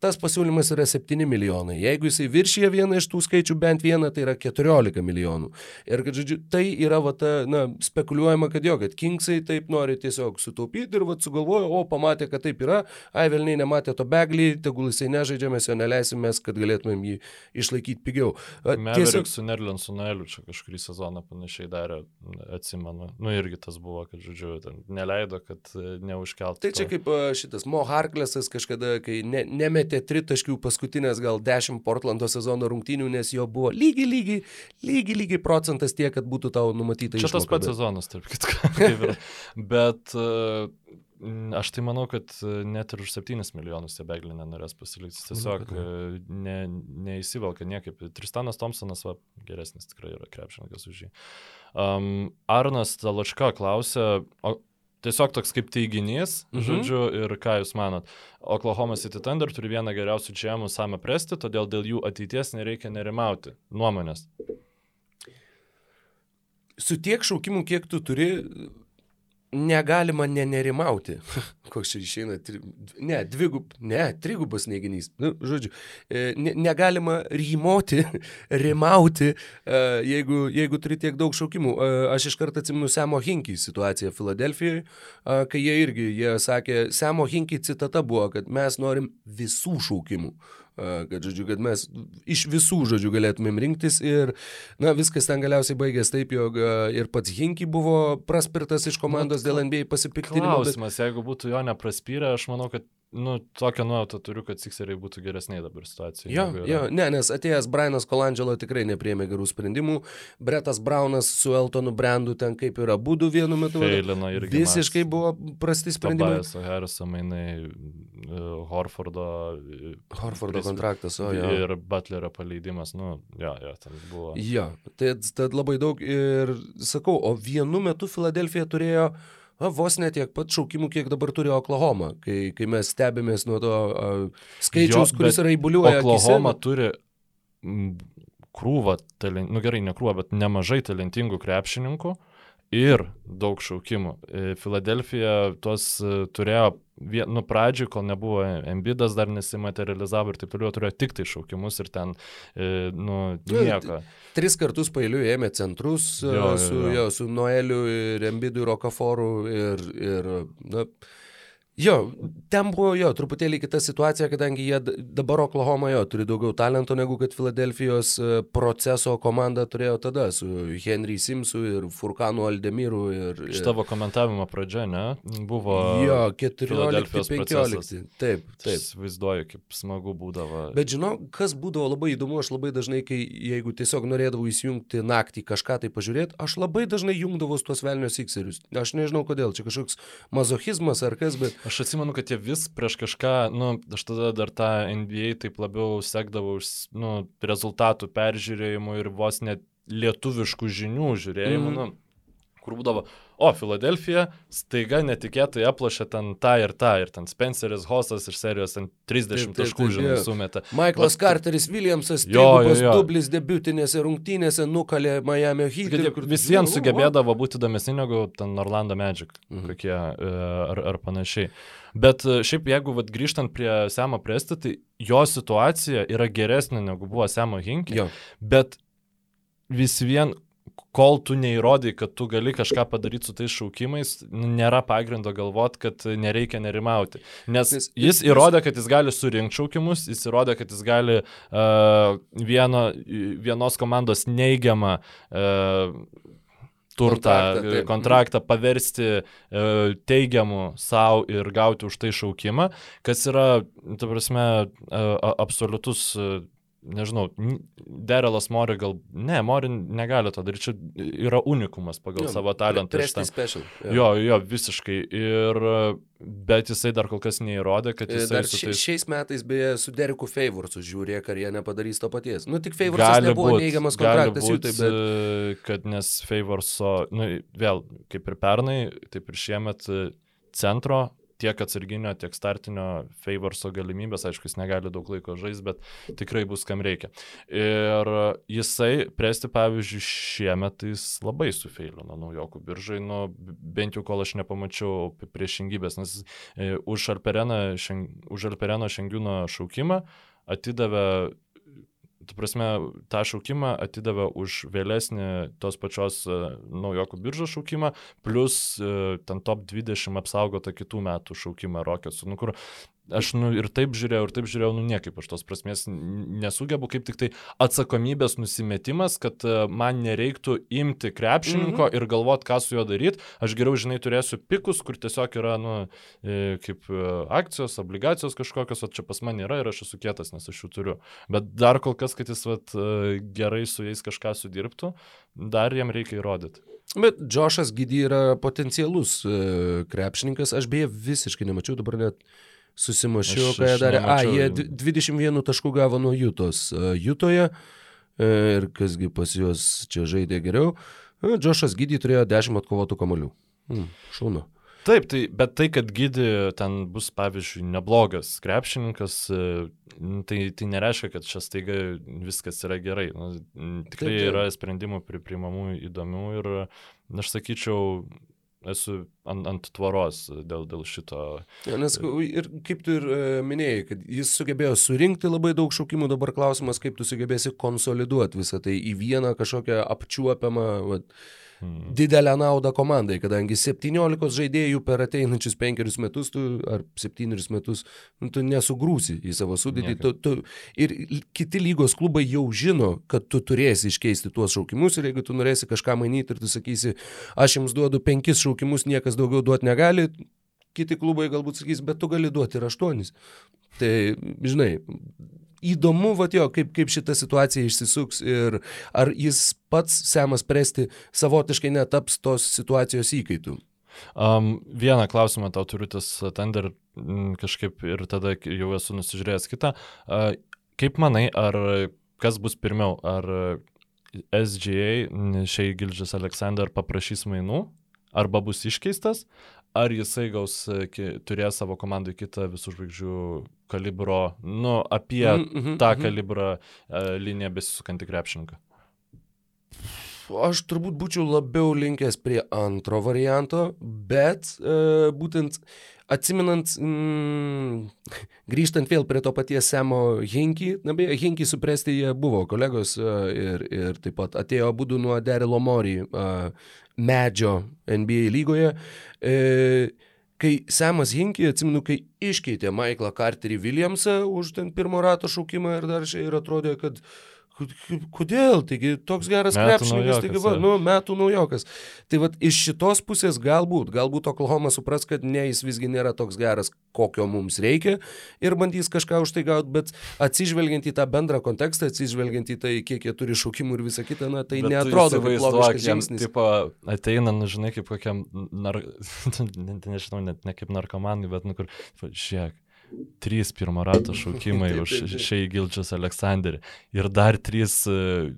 tas pasiūlymas yra 7 milijonai. Jeigu jisai viršyje vieną iš tų skaičių, bent vieną, tai yra 14 milijonų. Ir kad, žodžiu, tai yra, va, ta, na, spekuliuojama, kad jo, kad Kingsai taip nori tiesiog sutaupyti ir, va, sugalvojo, o pamatė, kad taip yra, ai velniai nematė to beglį, tegul jisai nežaidžia, mes jo neleisimės, kad galėtumėm jį išlaikyti pigiau. Tiesiog su Nerlensu Noeliu čia kažkurį sezoną panašiai darė, atsimenu. Nu irgi tas buvo, kad, žodžiu, neleido, kad e, neužkeltų. Tai čia kaip e, šitas Mo Harklesas kažkada, kai ne, nemetė metė tritaškių paskutinės gal 10 Portlando sezono rungtynių, nes jo buvo lygiai, lygiai, lygiai, lygiai procentas tiek, kad būtų tau numatyta. Čia tas pats sezonas, tarp kitko. Bet uh, aš tai manau, kad net ir už 7 milijonus tie beglį nenorės pasilikti. Tiesiog ne, neįsivelka niekaip. Tristanas Thompsonas va, geresnis tikrai yra krepšininkas už jį. Um, Arnas Taločka klausė, o Tiesiog toks kaip teiginys, mhm. žodžiu, ir ką Jūs manot. Oklahoma City Thunder turi vieną geriausių džiamų Samą Presti, todėl dėl jų ateities nereikia nerimauti. Nuomonės. Su tiek šaukimų, kiek tu turi, negalima nenerimauti. Koks čia išeina, tri... ne, dvigub, ne, trigubas neiginys. Nu, žodžiu, e, ne, negalima rymoti, rimauti, e, jeigu, jeigu turi tiek daug šaukimų. E, aš iš karto atsimenu Semo Hinkį situaciją Filadelfijoje, kai jie irgi, jie sakė, Semo Hinkį citata buvo, kad mes norim visų šaukimų kad, žodžiu, kad mes iš visų, žodžiu, galėtumėm rinktis ir, na, viskas ten galiausiai baigės taip, jog ir pats Hinky buvo praspirtas iš komandos nu, dėl NBA pasipiktinimo. Klausimas, bet... jeigu būtų jo nepraspyrę, aš manau, kad nu, tokią nuojautą turiu, kad Sikseriai būtų geresniai dabar situacija. Jo, jo, ne, nes atėjęs Brianas Kolangelo tikrai nepriemė gerų sprendimų. Bretas Braunas su Eltonu Brandu ten kaip yra būdų vienu metu. Feilino irgi. Visiškai mas. buvo prasti sprendimai. Su Harriso mainai, uh, Horfordo. Horfordo pris, kontraktas, o jo. Ir Butlerio paleidimas, nu, jo, jo, ten buvo. Jo, tai, tai labai daug ir sakau, o vienu metu Filadelfija turėjo uh, na, vos net tiek pat šaukimų, kiek dabar turi Oklahoma, kai, kai mes stebimės nuo to uh, skaičiaus, jo, kuris yra įbuliuoja. Oklahoma akise. turi krūvą, talent, nu gerai, ne krūvą, bet nemažai talentingų krepšininkų ir daug šaukimų. E, Filadelfija tuos e, turėjo nu, pradžiui, kol nebuvo Embidas, dar nesimaterializavo ir taip toliau, turėjo tik tai šaukimus ir ten, e, nu, nu nieko. Tris kartus pailiui ėmė centrus jo, su, jo. Jo, su Noeliu ir Embidu ir Okaforu ir, ir na, Jo, ten buvo jo, truputėlį kita situacija, kadangi jie dabar Oklahoma jo turi daugiau talento negu kad Filadelfijos e, proceso komanda turėjo tada su Henry Simsu ir Furkanu Aldemiru. Ir, ir... Iš tavo komentavimo pradžia, ne? Buvo. Jo, 14-15. Taip, taip. Vaizduoju, kaip smagu būdavo. Bet žinau, kas būdavo labai įdomu, aš labai dažnai, kai jeigu tiesiog norėdavau įsijungti naktį kažką tai pažiūrėti, aš labai dažnai jungdavau tuos velnios ikserius. Aš nežinau kodėl, čia kažkoks mazochizmas ar kas, bet... Aš atsimenu, kad jie vis prieš kažką, nu, aš tada dar tą NBA taip labiau sekdavau nu, rezultatų peržiūrėjimų ir vos net lietuviškų žinių žiūrėjimų. Mm. Nu, kur būdavo, o, Filadelfija staiga netikėtai aplašė ten tą ir tą, ir ten Spenceris Hosas iš serijos ten 30 taškų, žinai, sumetė. Michaelas Vat, Carteris Williamsas, jo, jo, jo. dublis debutinėse rungtynėse nukalė Miami Heat. Visiems sugebėdavo būti įdomesni negu ten Orlando Magic, mhm. kokie e, ar, ar panašiai. Bet e, šiaip jeigu vat, grįžtant prie Semo Presti, tai jo situacija yra geresnė negu buvo Semo Hinkė. Bet vis vien kol tu neįrodai, kad tu gali kažką padaryti su tais šaukimais, nėra pagrindo galvot, kad nereikia nerimauti. Nes, jis įrodė, kad jis gali surinkti šaukimus, jis įrodė, kad jis gali uh, vieno, vienos komandos neigiamą uh, turtą, kontraktą, kontraktą paversti teigiamu savo ir gauti už tai šaukimą, kas yra, ta prasme, absoliutus nežinau, Derelas Mori gal, ne, Mori negali to daryti, čia yra unikumas pagal jo, savo talentą. Presti special. Jo. jo, jo, visiškai. Ir, bet jisai dar kol kas neįrodė, kad jisai... Dar tais... šiais metais beje su Deriku Favorsu žiūrė, ar jie nepadarys to paties. Nu, tik Favorsas nebuvo būt, neigiamas kontraktas jų, tai bet... Kad nes Favorso, nu, vėl, kaip ir pernai, taip ir šiemet centro tiek atsarginio, tiek startinio favorso galimybės, aišku, jis negali daug laiko žaisti, bet tikrai bus kam reikia. Ir jisai, presti pavyzdžiui, šiemet jis labai sufeilino naujokų biržai, nu, bent jau kol aš nepamačiau priešingybės, nes e, už Alpereno, šeng, už Alpereno šengiūno šaukimą atidavė tu prasme, tą šaukimą atidavė už vėlesnį tos pačios uh, naujokų biržos šaukimą, plus uh, ten top 20 apsaugota kitų metų šaukimą Rockets, nu, kur Aš nu, ir taip žiūrėjau, ir taip žiūrėjau, nu niekaip aš tos prasmės nesugebu, kaip tik tai atsakomybės nusimetimas, kad e, man nereiktų imti krepšininko mm -hmm. ir galvoti, ką su juo daryti. Aš geriau, žinai, turėsiu pikus, kur tiesiog yra, nu, e, kaip e, akcijos, obligacijos kažkokios, o čia pas mane yra ir aš esu kietas, nes aš jų turiu. Bet dar kol kas, kad jis vat, gerai su jais kažką sudirbtų, dar jam reikia įrodyti. Bet Džošas Gidi yra potencialus krepšininkas, aš beje visiškai nemačiau dabar net susimašiau, ką jie darė. A, jie 21 taškų gavo nuo Jutos. Jutoje e, ir kasgi pas juos čia žaidė geriau. E, Džošas Gydy turėjo 10 atkovotų kamolių. Hmm, šaunu. Taip, tai, bet tai, kad Gydy ten bus, pavyzdžiui, neblogas krepšininkas, e, tai, tai nereiškia, kad čia staiga viskas yra gerai. Nu, tikrai taip, taip. yra sprendimų priprimamų įdomių ir aš sakyčiau, esu ant, ant tvaros dėl, dėl šito. Ja, nes ir kaip tu ir e, minėjai, kad jis sugebėjo surinkti labai daug šaukimų, dabar klausimas, kaip tu sugebėsi konsoliduoti visą tai į vieną kažkokią apčiuopiamą, vat, hmm. didelę naudą komandai, kadangi 17 žaidėjų per ateinančius penkerius metus tu, ar septynerius metus nu, tu nesugrūsi į savo sudėtį. Tu, tu, ir kiti lygos klubai jau žino, kad tu turėsi iškeisti tuos šaukimus ir jeigu tu norėsi kažką mainyti ir tu sakysi, aš jums duodu penkis šaukimus, niekas daugiau duoti negali, kiti klubai galbūt sakys, bet tu gali duoti ir aštuonis. Tai, žinai, įdomu, va jo, kaip, kaip šita situacija išsisuks ir ar jis pats Semas Presti savotiškai netaps tos situacijos įkaitų. Um, vieną klausimą tau turiu tas Thunder kažkaip ir tada jau esu nusižiūrėjęs kitą. Uh, kaip manai, ar kas bus pirmiau, ar SGA, šiai Gildžas Aleksandr paprašys mainų, arba bus iškeistas, ar jisai gaus, e, turės savo komandai kitą visų žvaigždžių kalibro, nu, apie mm -hmm, tą mm -hmm. kalibrą uh, liniją besisukantį krepšininką. Aš turbūt būčiau labiau linkęs prie antro varianto, bet e, būtent atsiminant, mm, grįžtant vėl prie to paties Semo Hinky, na beje, Hinky supresti jie buvo kolegos e, ir, ir taip pat atėjo būdų nuo Derilo Mori e, medžio NBA lygoje. E, kai Semas Hinky, atsimenu, kai iškeitė Michaelą Carterį Williamsą už ten pirmo rato šaukimą ir dar šiai ir atrodė, kad Kodėl? Taigi toks geras krepšininkas, taigi va, nu, metų naujokas. Tai va, iš šitos pusės galbūt, galbūt Oklahoma supras, kad ne, jis visgi nėra toks geras, kokio mums reikia ir bandys kažką už tai gauti, bet atsižvelgiant į tą bendrą kontekstą, atsižvelgiant į tai, kiek jie turi šaukimų ir visą kitą, na, tai bet neatrodo kaip logiškas žingsnis. Tipo, ateina, nu, žinai, kaip kokiam, nar... nežinau, net ne kaip narkomanui, bet, nu, kur, žiūrėk trys pirmo rato šaukimai už Šei Gilčius Aleksandrį ir dar trys e,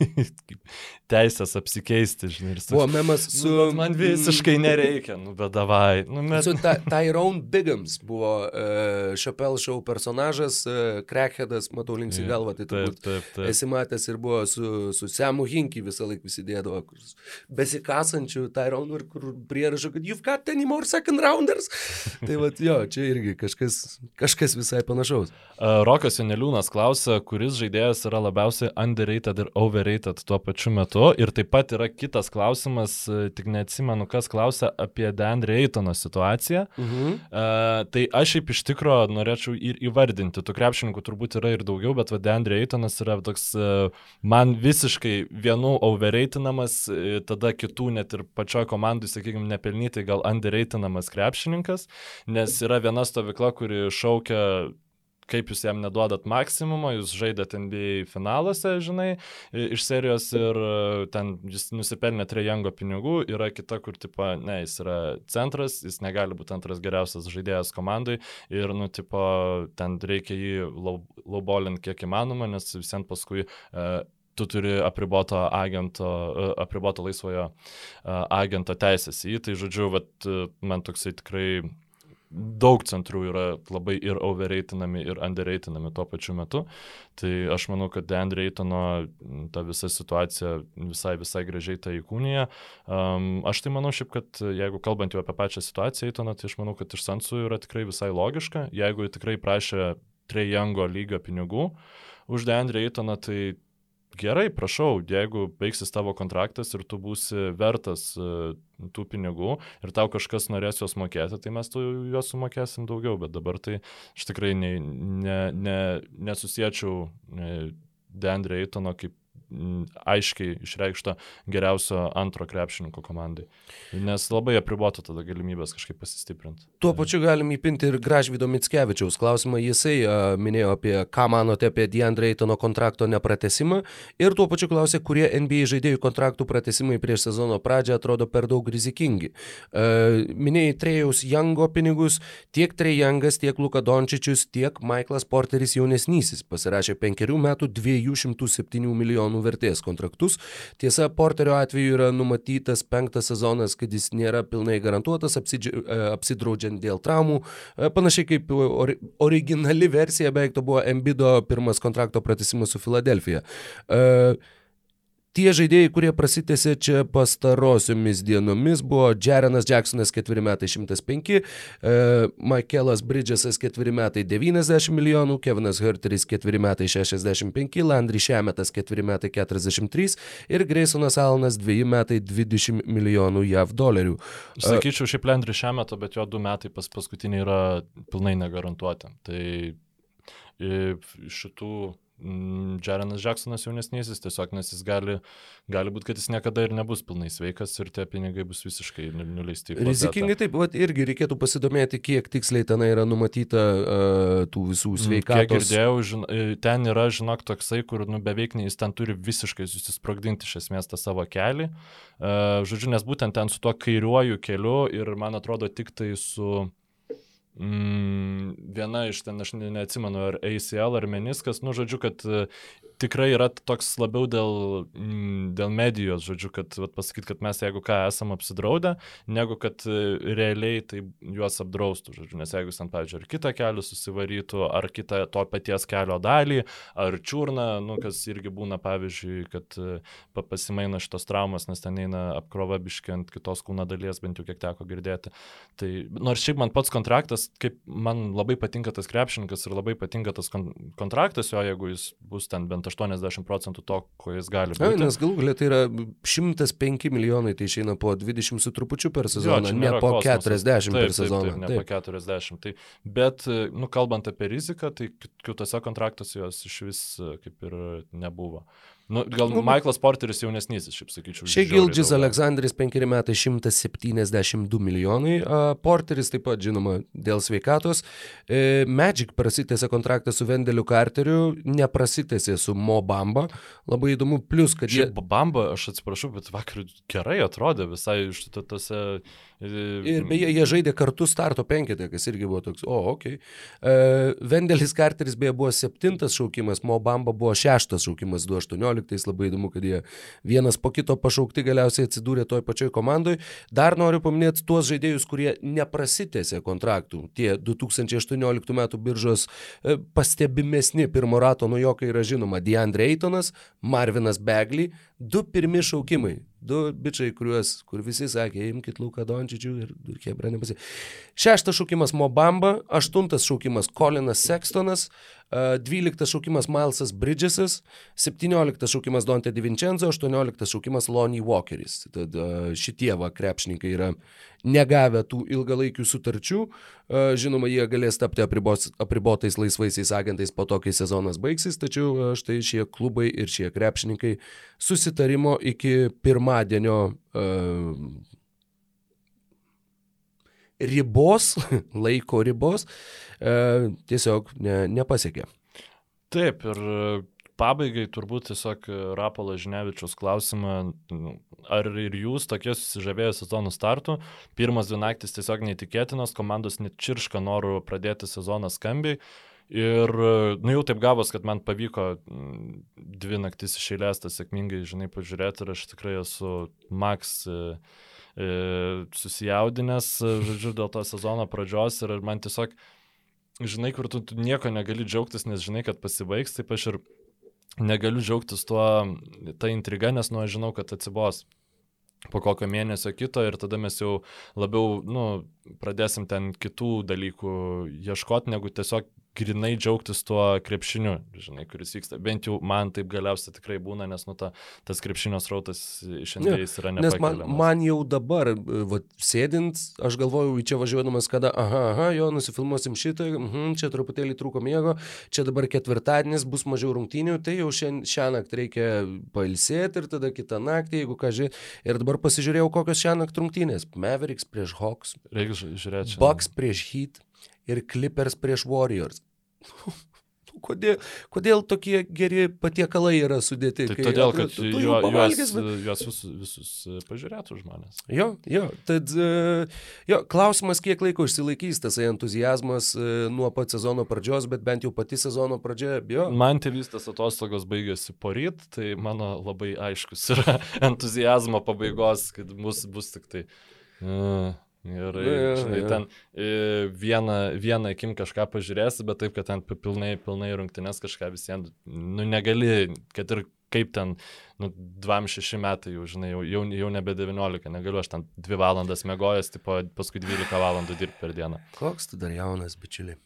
teisės apsikeisti, žinai. Ir Buvo memas nu, su... bet man visiškai nereikia, nu bet davai. Nu, mes... Su Ty- Tyrone Biggams buvo uh, Chappelle show personažas, uh, crackheadas, matau linksi galvą, tai Taip, turbūt taip, taip. esi matęs ir buvo su, su Semu Hinky visą laiką prisidėdavo, kur s- besikasančių Tyrone ir kur prierašo, kad you've got any more second rounders. tai va, jo, čia irgi kažkas, kažkas visai panašaus. Uh, Rokas Janeliūnas klausia, kuris žaidėjas yra labiausiai underrated ir overrated tuo pačiu metu. Ir taip pat yra kitas klausimas, e, tik neatsimenu, kas klausia apie Deandre Eitono situaciją. Mhm. Uh, tai aš šiaip iš tikro norėčiau ir įvardinti, tų krepšininkų turbūt yra ir daugiau, bet Deandre Eitonas yra toks uh, man visiškai vienų overreitinamas, uh, tada kitų net ir pačioj komandai, sakykime, nepelnytai gal underreitinamas krepšininkas, nes yra viena stovykla, kuri šaukia kaip jūs jam neduodat maksimumą, jūs žaidėte NBA finaluose, žinai, iš serijos ir e, ten jis nusipelnė trejango pinigų, yra kita, kur, tipo, ne, jis yra centras, jis negali būti antras geriausias žaidėjas komandai ir, nu, tipo, ten reikia jį laubolinti kiek įmanoma, nes visiems paskui uh, tu turi apriboto agento, e, apriboto laisvojo agento teisės į tai žodžiu, vat, man toksai tikrai daug centrų yra labai ir overreitinami, ir underreitinami tuo pačiu metu. Tai aš manau, kad Deandre Eitono m, ta visa situacija visai, visai gražiai tai įkūnija. Um, aš tai manau šiaip, kad jeigu kalbant jau apie pačią situaciją Eitono, tai aš manau, kad iš Sansų yra tikrai visai logiška. Jeigu tikrai prašė Trejango lygio pinigų už Deandre Eitoną, tai gerai, prašau, jeigu baigsis tavo kontraktas ir tu būsi vertas uh, tų pinigų ir tau kažkas norės juos mokėti, tai mes tu juos sumokėsim daugiau, bet dabar tai aš tikrai ne, ne, ne, nesusiečiau e, Deandre Eitono kaip aiškiai išreikšto geriausio antro krepšininko komandai. Nes labai apribotų tada galimybės kažkaip pasistiprinti. Tuo pačiu galim įpinti ir Gražvydo Mitskevičiaus klausimą. Jisai minėjo apie, ką manote apie Deandre Eitono kontrakto nepratesimą ir tuo pačiu klausė, kurie NBA žaidėjų kontraktų pratesimai prieš sezono pradžią atrodo per daug rizikingi. Minėjai Trejaus Jango pinigus, tiek Trejangas, tiek Luka Dončičius, tiek Michaelas Porteris jaunesnysis pasirašė penkerių metų 207 milijonų vertės kontraktus. Tiesa, Porterio atveju yra numatytas penktas sezonas, kad jis nėra pilnai garantuotas, e, apsidraudžiant dėl traumų. E, Panašiai kaip ori originali versija beveik to buvo Embido pirmas kontrakto pratesimas su Filadelfija. E, Tie žaidėjai, kurie prasitėsi čia pastarosiomis dienomis, buvo Jarenas Jacksonas 4 metai 105, e, Michaelas Bridgesas 4 metai 90 milijonų, Kevinas Herteris 4 metai 65, Landry Šemetas 4 metai 43 ir Graysonas Alanas 2 metai 20 milijonų JAV dolerių. Sakyčiau, šiaip Lendri šią metą, bet jo du metai pas paskutiniai yra pilnai negarantuoti. Tai i, šitų Jarenas Jacksonas jaunesnysis tiesiog, nes jis gali, gali būti, kad jis niekada ir nebus pilnai sveikas ir tie pinigai bus visiškai nu- nuleisti. Rizikingai taip, vat, irgi reikėtų pasidomėti, kiek tiksliai ten yra numatyta uh, tų visų Mm, Kiek sveikatos. girdėjau, žin, e, ten yra, žinok, toksai, kur nu, beveik ne- jis ten turi visiškai susisprogdinti iš esmės tą savo kelią. Uh, žodžiu, nes būtent ten su tuo kairiuoju keliu ir man atrodo tik tai su Mm, viena iš ten, aš ne- neatsimenu, ar ACL ar meniskas, nu, žodžiu, kad tikrai yra toks labiau dėl, mm, dėl medijos, žodžiu, kad vat, pasakyt, kad mes jeigu ką esam apsidraudę, negu kad e, realiai tai juos apdraustų, žodžiu, nes jeigu ten, pavyzdžiui, ar kitą kelią susivarytų, ar kitą to paties kelio dalį, ar čiurną, nu, kas irgi būna, pavyzdžiui, kad e, pa- pasimaina šitos traumas, nes ten eina apkrova biški ant kitos kūno dalies, bent jau kiek teko girdėti. Tai nors šiaip man pats kontraktas, kaip man labai patinka tas krepšininkas ir labai patinka tas kon kontraktas jo, jeigu jis bus ten bent 80 procentų to, ko jis gali Na, būti. nes galų galia tai yra 105 milijonai, tai išeina po 20 su trupučiu per Jo, sezoną, čia ne po kosmosas. 40 taip, per sezoną. Taip, taip, ne po 40. Tai, bet, nu, kalbant apie riziką, tai kit- kitose kontraktuose jos iš vis kaip ir nebuvo. Nu, gal Nu, Michaelas Porteris jaunesnysis, šiaip sakyčiau. Šiai žiauriai Gildžis. Aleksandris 5 metai 172 milijonai, Porteris taip pat žinoma dėl sveikatos. E, Magic prasitėsi kontraktą su Vendeliu Carteriu, neprasitėsi su Mo Bamba. Labai įdomu, plus, kad jie... Šiaip Bamba, aš atsiprašau, bet vakar gerai atrodė visai iš to- tose Ir beje, jie žaidė kartu starto penketę, kas irgi buvo toks, o, okei. Okay. Uh, Vendelis Carteris beje buvo septintas šaukimas, Mo Bamba buvo šeštas šaukimas 2018, labai įdomu, kad jie vienas po kito pašaukti galiausiai atsidūrė toj pačioj komandai. Dar noriu paminėti tuos žaidėjus, kurie neprasitėsi kontraktų. Tie 2018 metų biržos uh, pastebimesni pirmo rato nujokai yra žinoma Deandre Eitonas, Marvinas Begley, du pirmi šaukimai Du bičiai, kuriuos, kur visi sakė, imkit Luką Dončičių ir Hebra nepasi. Šeštas šaukimas Mobamba, aštuntas šaukimas Kolinas Sextonas, dvyliktas šaukimas Milesas Bridgesas, septynioliktas šaukimas Dante Divincenzo, aštuonioliktas šaukimas Lonnie Walkeris. Tad šitie va krepšininkai yra negavę tų ilgalaikių sutarčių. Žinoma, jie galės tapti apribos, apribotais laisvaisiais agentais po to, kai sezonas baigsis, tačiau štai šie klubai ir šie krepšininkai susitarimo iki pirmadienio uh, ribos, laiko ribos, uh, tiesiog ne, nepasiekė. Taip, ir pabaigai turbūt tiesiog Rapolo Žinevičius klausimą, nu, ar ir jūs tokie susižavėjo sezonų startų, pirmas dvi naktis tiesiog neįtikėtinas, komandos net čirška norų pradėti sezoną skambiai. Ir, nu jau taip gavos, kad man pavyko dvi naktis iš eilės tą sėkmingai, žinai, pažiūrėti ir aš tikrai esu Max e, e, susijaudinęs, žodžiu, dėl to sezono pradžios ir man tiesiog, žinai, kur tu, tu nieko negali džiaugtis, nes žinai, kad pasibaigs, taip aš ir negaliu džiaugtis tuo, ta intriga, nes, nu, aš žinau, kad atsibos po kokio mėnesio kito ir tada mes jau labiau, nu, pradėsim ten kitų dalykų ieškoti, negu tiesiog grinai džiaugtis tuo krepšiniu, žinai, kuris vyksta. Bent jau man taip galiausiai tikrai būna, nes nu, ta, tas krepšinio srautas šiandien ja, yra nepakeliamas. Man, man jau dabar, va, sėdint, aš galvojau čia važiuodamas, kada, aha, aha, jo, nusifilmuosim šitą, mhm, čia truputėlį trūko miego, čia dabar ketvirtadienis bus mažiau rungtynių, tai jau šią, naktį reikia pailsėti ir tada kitą naktį, jeigu ką žiūrėjau. Ir dabar pasižiūrėjau, kokios šią naktį rungtynės. Mavericks prieš Hawks. Reikia žiūrėti. Bucks prieš Heat ir Clippers prieš Warriors. Kodėl, kodėl tokie geri patiekalai yra sudėti? Tai todėl, kad tu, tu juo, juos, bet... juos visus, visus e, pažiūrėtų žmonės. Jo, jo, tad e, jo, klausimas, kiek laiko išsilaikys tas entuzijazmas e, nuo pat sezono pradžios, bet bent jau pati sezono pradžia, jo. Man tėvystės atostogos baigėsi poryt, tai mano labai aiškus yra entuzijazmo pabaigos, kad bus, bus tik tai... Uh, Ir, Na, ja, žinai, ja. ten vieną, vieną akim kažką pažiūrėsi, bet taip, kad ten pilnai, pilnai rungtynės kažką visiems, nu negali, kad ir kaip ten, nu, 26 metai jau, žinai, jau, jau, jau nebe 19, negaliu aš ten 2 valandas mėgojęs, tipo, paskui 12 valandų dirbti per dieną. Koks tu dar jaunas, bičiuliai?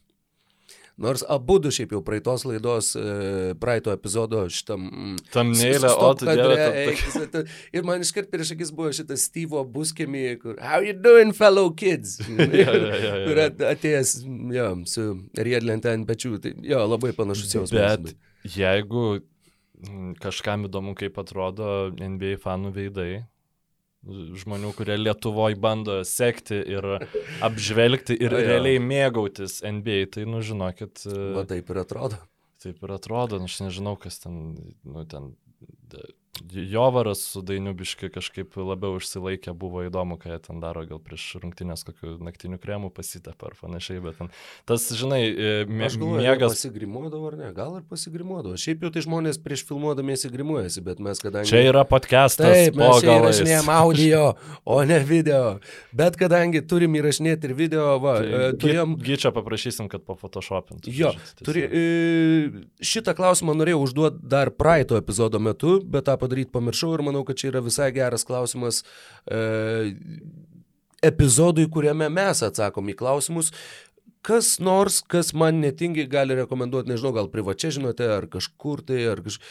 Nors abu du šiaip jau praeitos laidos, e, praeito epizodo šitam... Mm, Tam neilė, o tu dieve. Ir man iškart prieš akis buvo šitas Steve'o buskemi, kur How you doing, fellow kids? ja, ja, ja, ja. Kur atėjęs jo, su riedlente ant pečių. Tai jo, labai panašus jausmas. Bet jeigu mm, kažkam įdomu, kaip atrodo NBA fanų veidai, žmonių, kurie Lietuvoje bando sekti ir apžvelgti ir realiai mėgautis NBA, tai, nu, žinokit. Va taip ir atrodo. Taip ir atrodo, aš nežinau, kas ten, nu, ten Jovaras su Dainiubiški kažkaip labiau užsilaikė, buvo įdomu, ką jie ten daro, gal prieš rungtynės kokiu naktiniu kremu pasitepą ar panašiai, bet ten, tas, žinai, e, mė, aš galvoju, mėgas... Pasigrimuodavo ar ne, gal ir pasigrimuodavo. Šiaip jau tai žmonės prieš filmuodamiesi grimuojasi, bet mes kadangi... Čia yra podcastas. Taip, mes čia įrašinėjom audio, o ne video. Bet kadangi turim įrašinėti ir video, va, tai, e, turėjom... Gyčia paprašysim, kad pafotoshopintų. Jo, turi, e, šitą klausimą norėjau užduoti dar praeito epizodo metu, bet tą padaryti pamiršau ir manau, kad čia yra visai geras klausimas e, epizodui, kuriame mes atsakom į klausimus. Kas nors, kas man netingi, gali rekomenduoti, nežinau, gal privačiai žinote, ar kažkur tai, ar kažkur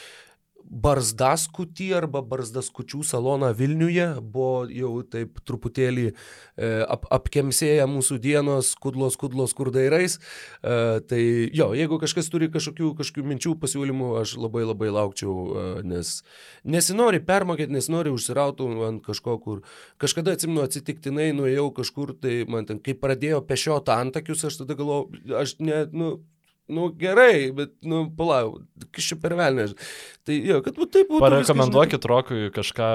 Barzdaskutį arba Barzdaskučių saloną Vilniuje buvo jau taip truputėlį e, ap, apkemsėję mūsų dienos kudlos, kudlos kurdairais. E, tai jo, jeigu kažkas turi kažkokių, kažkokių minčių, pasiūlymų, aš labai labai laukčiau, e, nes nesinori permokėti, nesinori užsirautų ant kažko, kur kažkada atsimenu atsitiktinai nuėjau kažkur, tai man ten, kai pradėjo pešioti antakius, aš tada galvoju, aš ne, nu, nu gerai, bet, nu, palauk, kas čia per velnė. Tai jo, kad būtų taip būtų. Parekomenduokit Rokui kažką,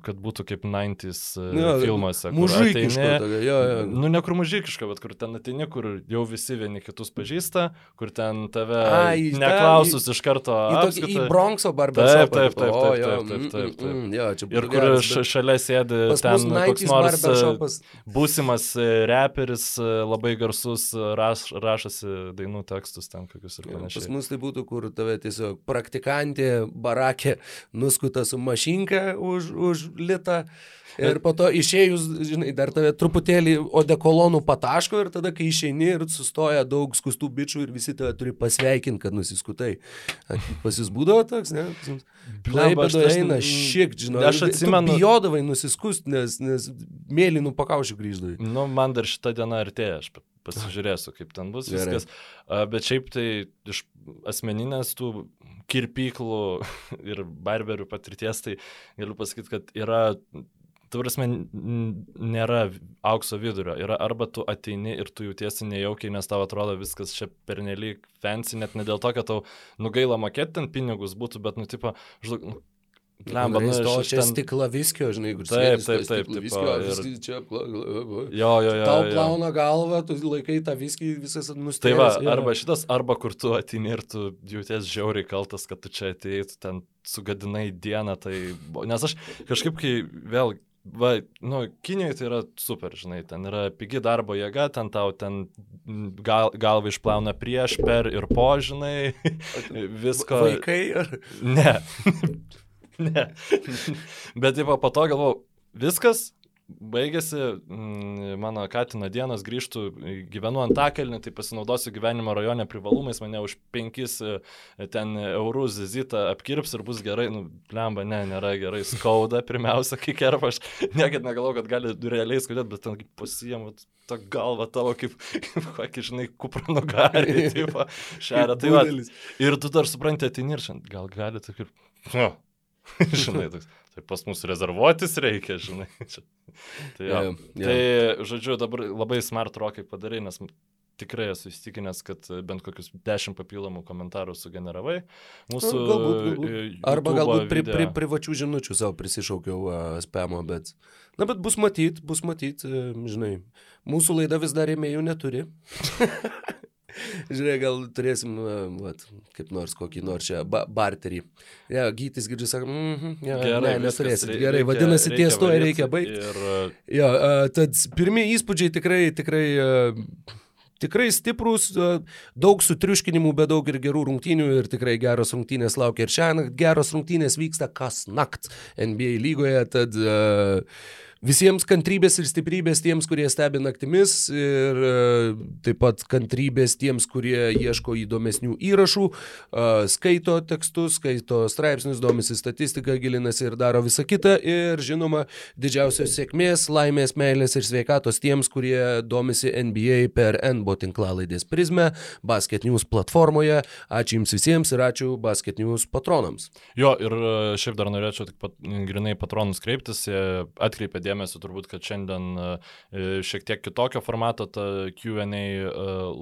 kad būtų kaip 90s jo, filmuose. Mužikiška, tokia, jo, jo. Nu, ne kur mužikiška, bet kur ten ateini, kur jau visi vieni kitus pažįsta, kur ten tave Ai, neklausus iš karto. Į, apskata. į Bronxo barbershopą. Taip, taip, taip, taip, taip, taip, mm, taip, taip. mm, jo, čia Ir būtų kur š- šalia sėdi ten koks 90s nors e, būsimas e, reperis, e, labai garsus, e, raš, rašosi dainų tekstus ten kokius ir Jo, Pas panašiai. mus tai būtų, kur tave tiesiog praktikantė barakė nuskuta su mašinka už, už litą. Ir po to išėjus, žinai, dar tave truputėlį odekolonų pataško ir tada, kai išeini ir sustoja daug skustų bičių ir visi tave turi pasveikinti, kad nusiskutai. A, Pas jūs būdavo toks, ne? Tas- eina šiek, žinai. aš atsimenu- Bijodavai nusiskust, nes, nes mėlynų pakaušių grįždavai. Nu, man dar šitą dieną artėja, aš pa- pasižiūrėsiu, kaip ten bus Gerai. viskas. Bet šiaip tai iš asmeninės tų kirpyklų ir barberių patirties, tai galiu pasakyti, kad yra, n- nėra aukso vidurio. Yra arba tu ateini ir tu jautiesi nejaukiai, nes tau atrodo viskas čia pernelyg fancy, net ne dėl to, kad tau nugaila mokėti ten pinigus būtų, bet, nu, tipo, nu, Lemba, nu, to čia ten... stiklą viskio, žinai, kur Taip, taip, taip, stiklu tipo, viskio, ir- čia, pla- Jo, jo, jo. Tau jo. plauna galvą, tu laikai tą viskį visas Tai nustebęs. va, arba šitas, arba kur tu atini ir tu jauties žiauriai kaltas, kad tu čia atėjai, tu ten sugadinai dieną, tai... Nes aš kažkaip, kai vėl, va, nu, Kinijoje tai yra super, žinai, ten yra pigi darbo jėga, ten tau ten gal, galva išplauna prieš, per ir po, žinai, visko. Vaikai ar... Ne. ne. Bet taip, po to galvojau, viskas, baigėsi mm, mano Katino dienos, grįžtų, gyvenu ant takelnį, tai pasinaudosiu gyvenimo rajone privalumais, mane už penkis e, ten eurų zizitą apkirps ir bus gerai, nu, lemba, ne, nėra gerai, skauda pirmiausia, kai kerpa, aš niekad negalvoju, kad gali realiai skaudėti, bet ten kaip pasiemu tą galvą tavo kaip, kaip kokį, žinai, kuprano garį, tipo, šeria, tai va. Ir tu dar supranti, atini ir šiandien, gal gali taip ir... Nu, žinai, toks, tai pas mus rezervuotis reikia, žinai. Tai, jo. Jo, jo. tai, žodžiu, dabar labai smart rokai padarai, nes tikrai esu įstikinęs, kad bent kokius dešimt papildomų komentarų sugeneravai. Mūsų... Nu, galbūt, galbūt. e, Arba galbūt pri, pri, privačių žinučių savo prisišaukiau uh, spamo, bet... Na, bet bus matyt, bus matyt, uh, žinai. Mūsų laida vis dar rėmėjų neturi. Žiūrėk, gal turėsim, uh, vat, kaip nors kokį nors čia ba barterį. Ja, gytis girdžiu, sako, mm -hmm, ja, Gerai, ne, neturėsit. rei- Gerai, reikia- vadinasi, reikia ties to reikia baigti. Ir e, Jo, a, tad pirmie įspūdžiai tikrai, tikrai, a, tikrai stiprus, daug sutriuškinimų, bet daug ir gerų rungtynių ir tikrai geros rungtynės laukia ir šiandien. Geros rungtynės vyksta kas nakt NBA lygoje, tad a, Visiems kantrybės ir stiprybės tiems, kurie stebi naktimis ir e, taip pat kantrybės tiems, kurie ieško įdomesnių įrašų, e, skaito tekstus, skaito straipsnius, domisi statistiką, gilinasi ir daro visą kitą. Ir žinoma, didžiausios sėkmės, laimės, meilės ir sveikatos tiems, kurie domisi NBA per NBO tinklalaidės prizmę, Basket News platformoje. Ačiū Jums visiems ir ačiū Basket News patronams. Jo, ir e, šiaip dar norėčiau tik pat, grinai patronus kreiptis, atkreipė dėmesį turbūt, kad šiandien e, šiek tiek kitokio formato ta Q&A e,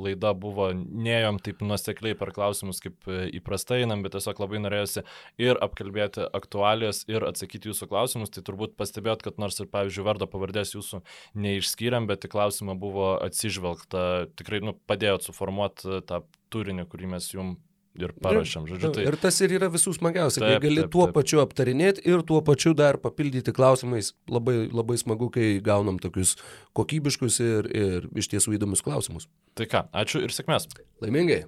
laida buvo, neėjom taip nuosekliai per klausimus, kaip e, įprastai einam, bet tiesiog labai norėjusi ir apkalbėti aktualijas, ir atsakyti jūsų klausimus, tai turbūt pastebėjot, kad nors ir, pavyzdžiui, vardo pavardės jūsų neišskyrėm, bet į klausimą buvo atsižvelgta, tikrai nu, padėjot suformuoti tą turinį, kurį mes jums ir parašėm. Žodžiu, tai... Ir tas ir yra visų smagiausia, kai Taip, gali taip, tuo taip. pačiu aptarinėti ir tuo pačiu dar papildyti klausimais. Labai, labai smagu, kai gaunam tokius kokybiškus ir, ir iš tiesų įdomius klausimus. Tai ką, ačiū ir sėkmės. Laimingai.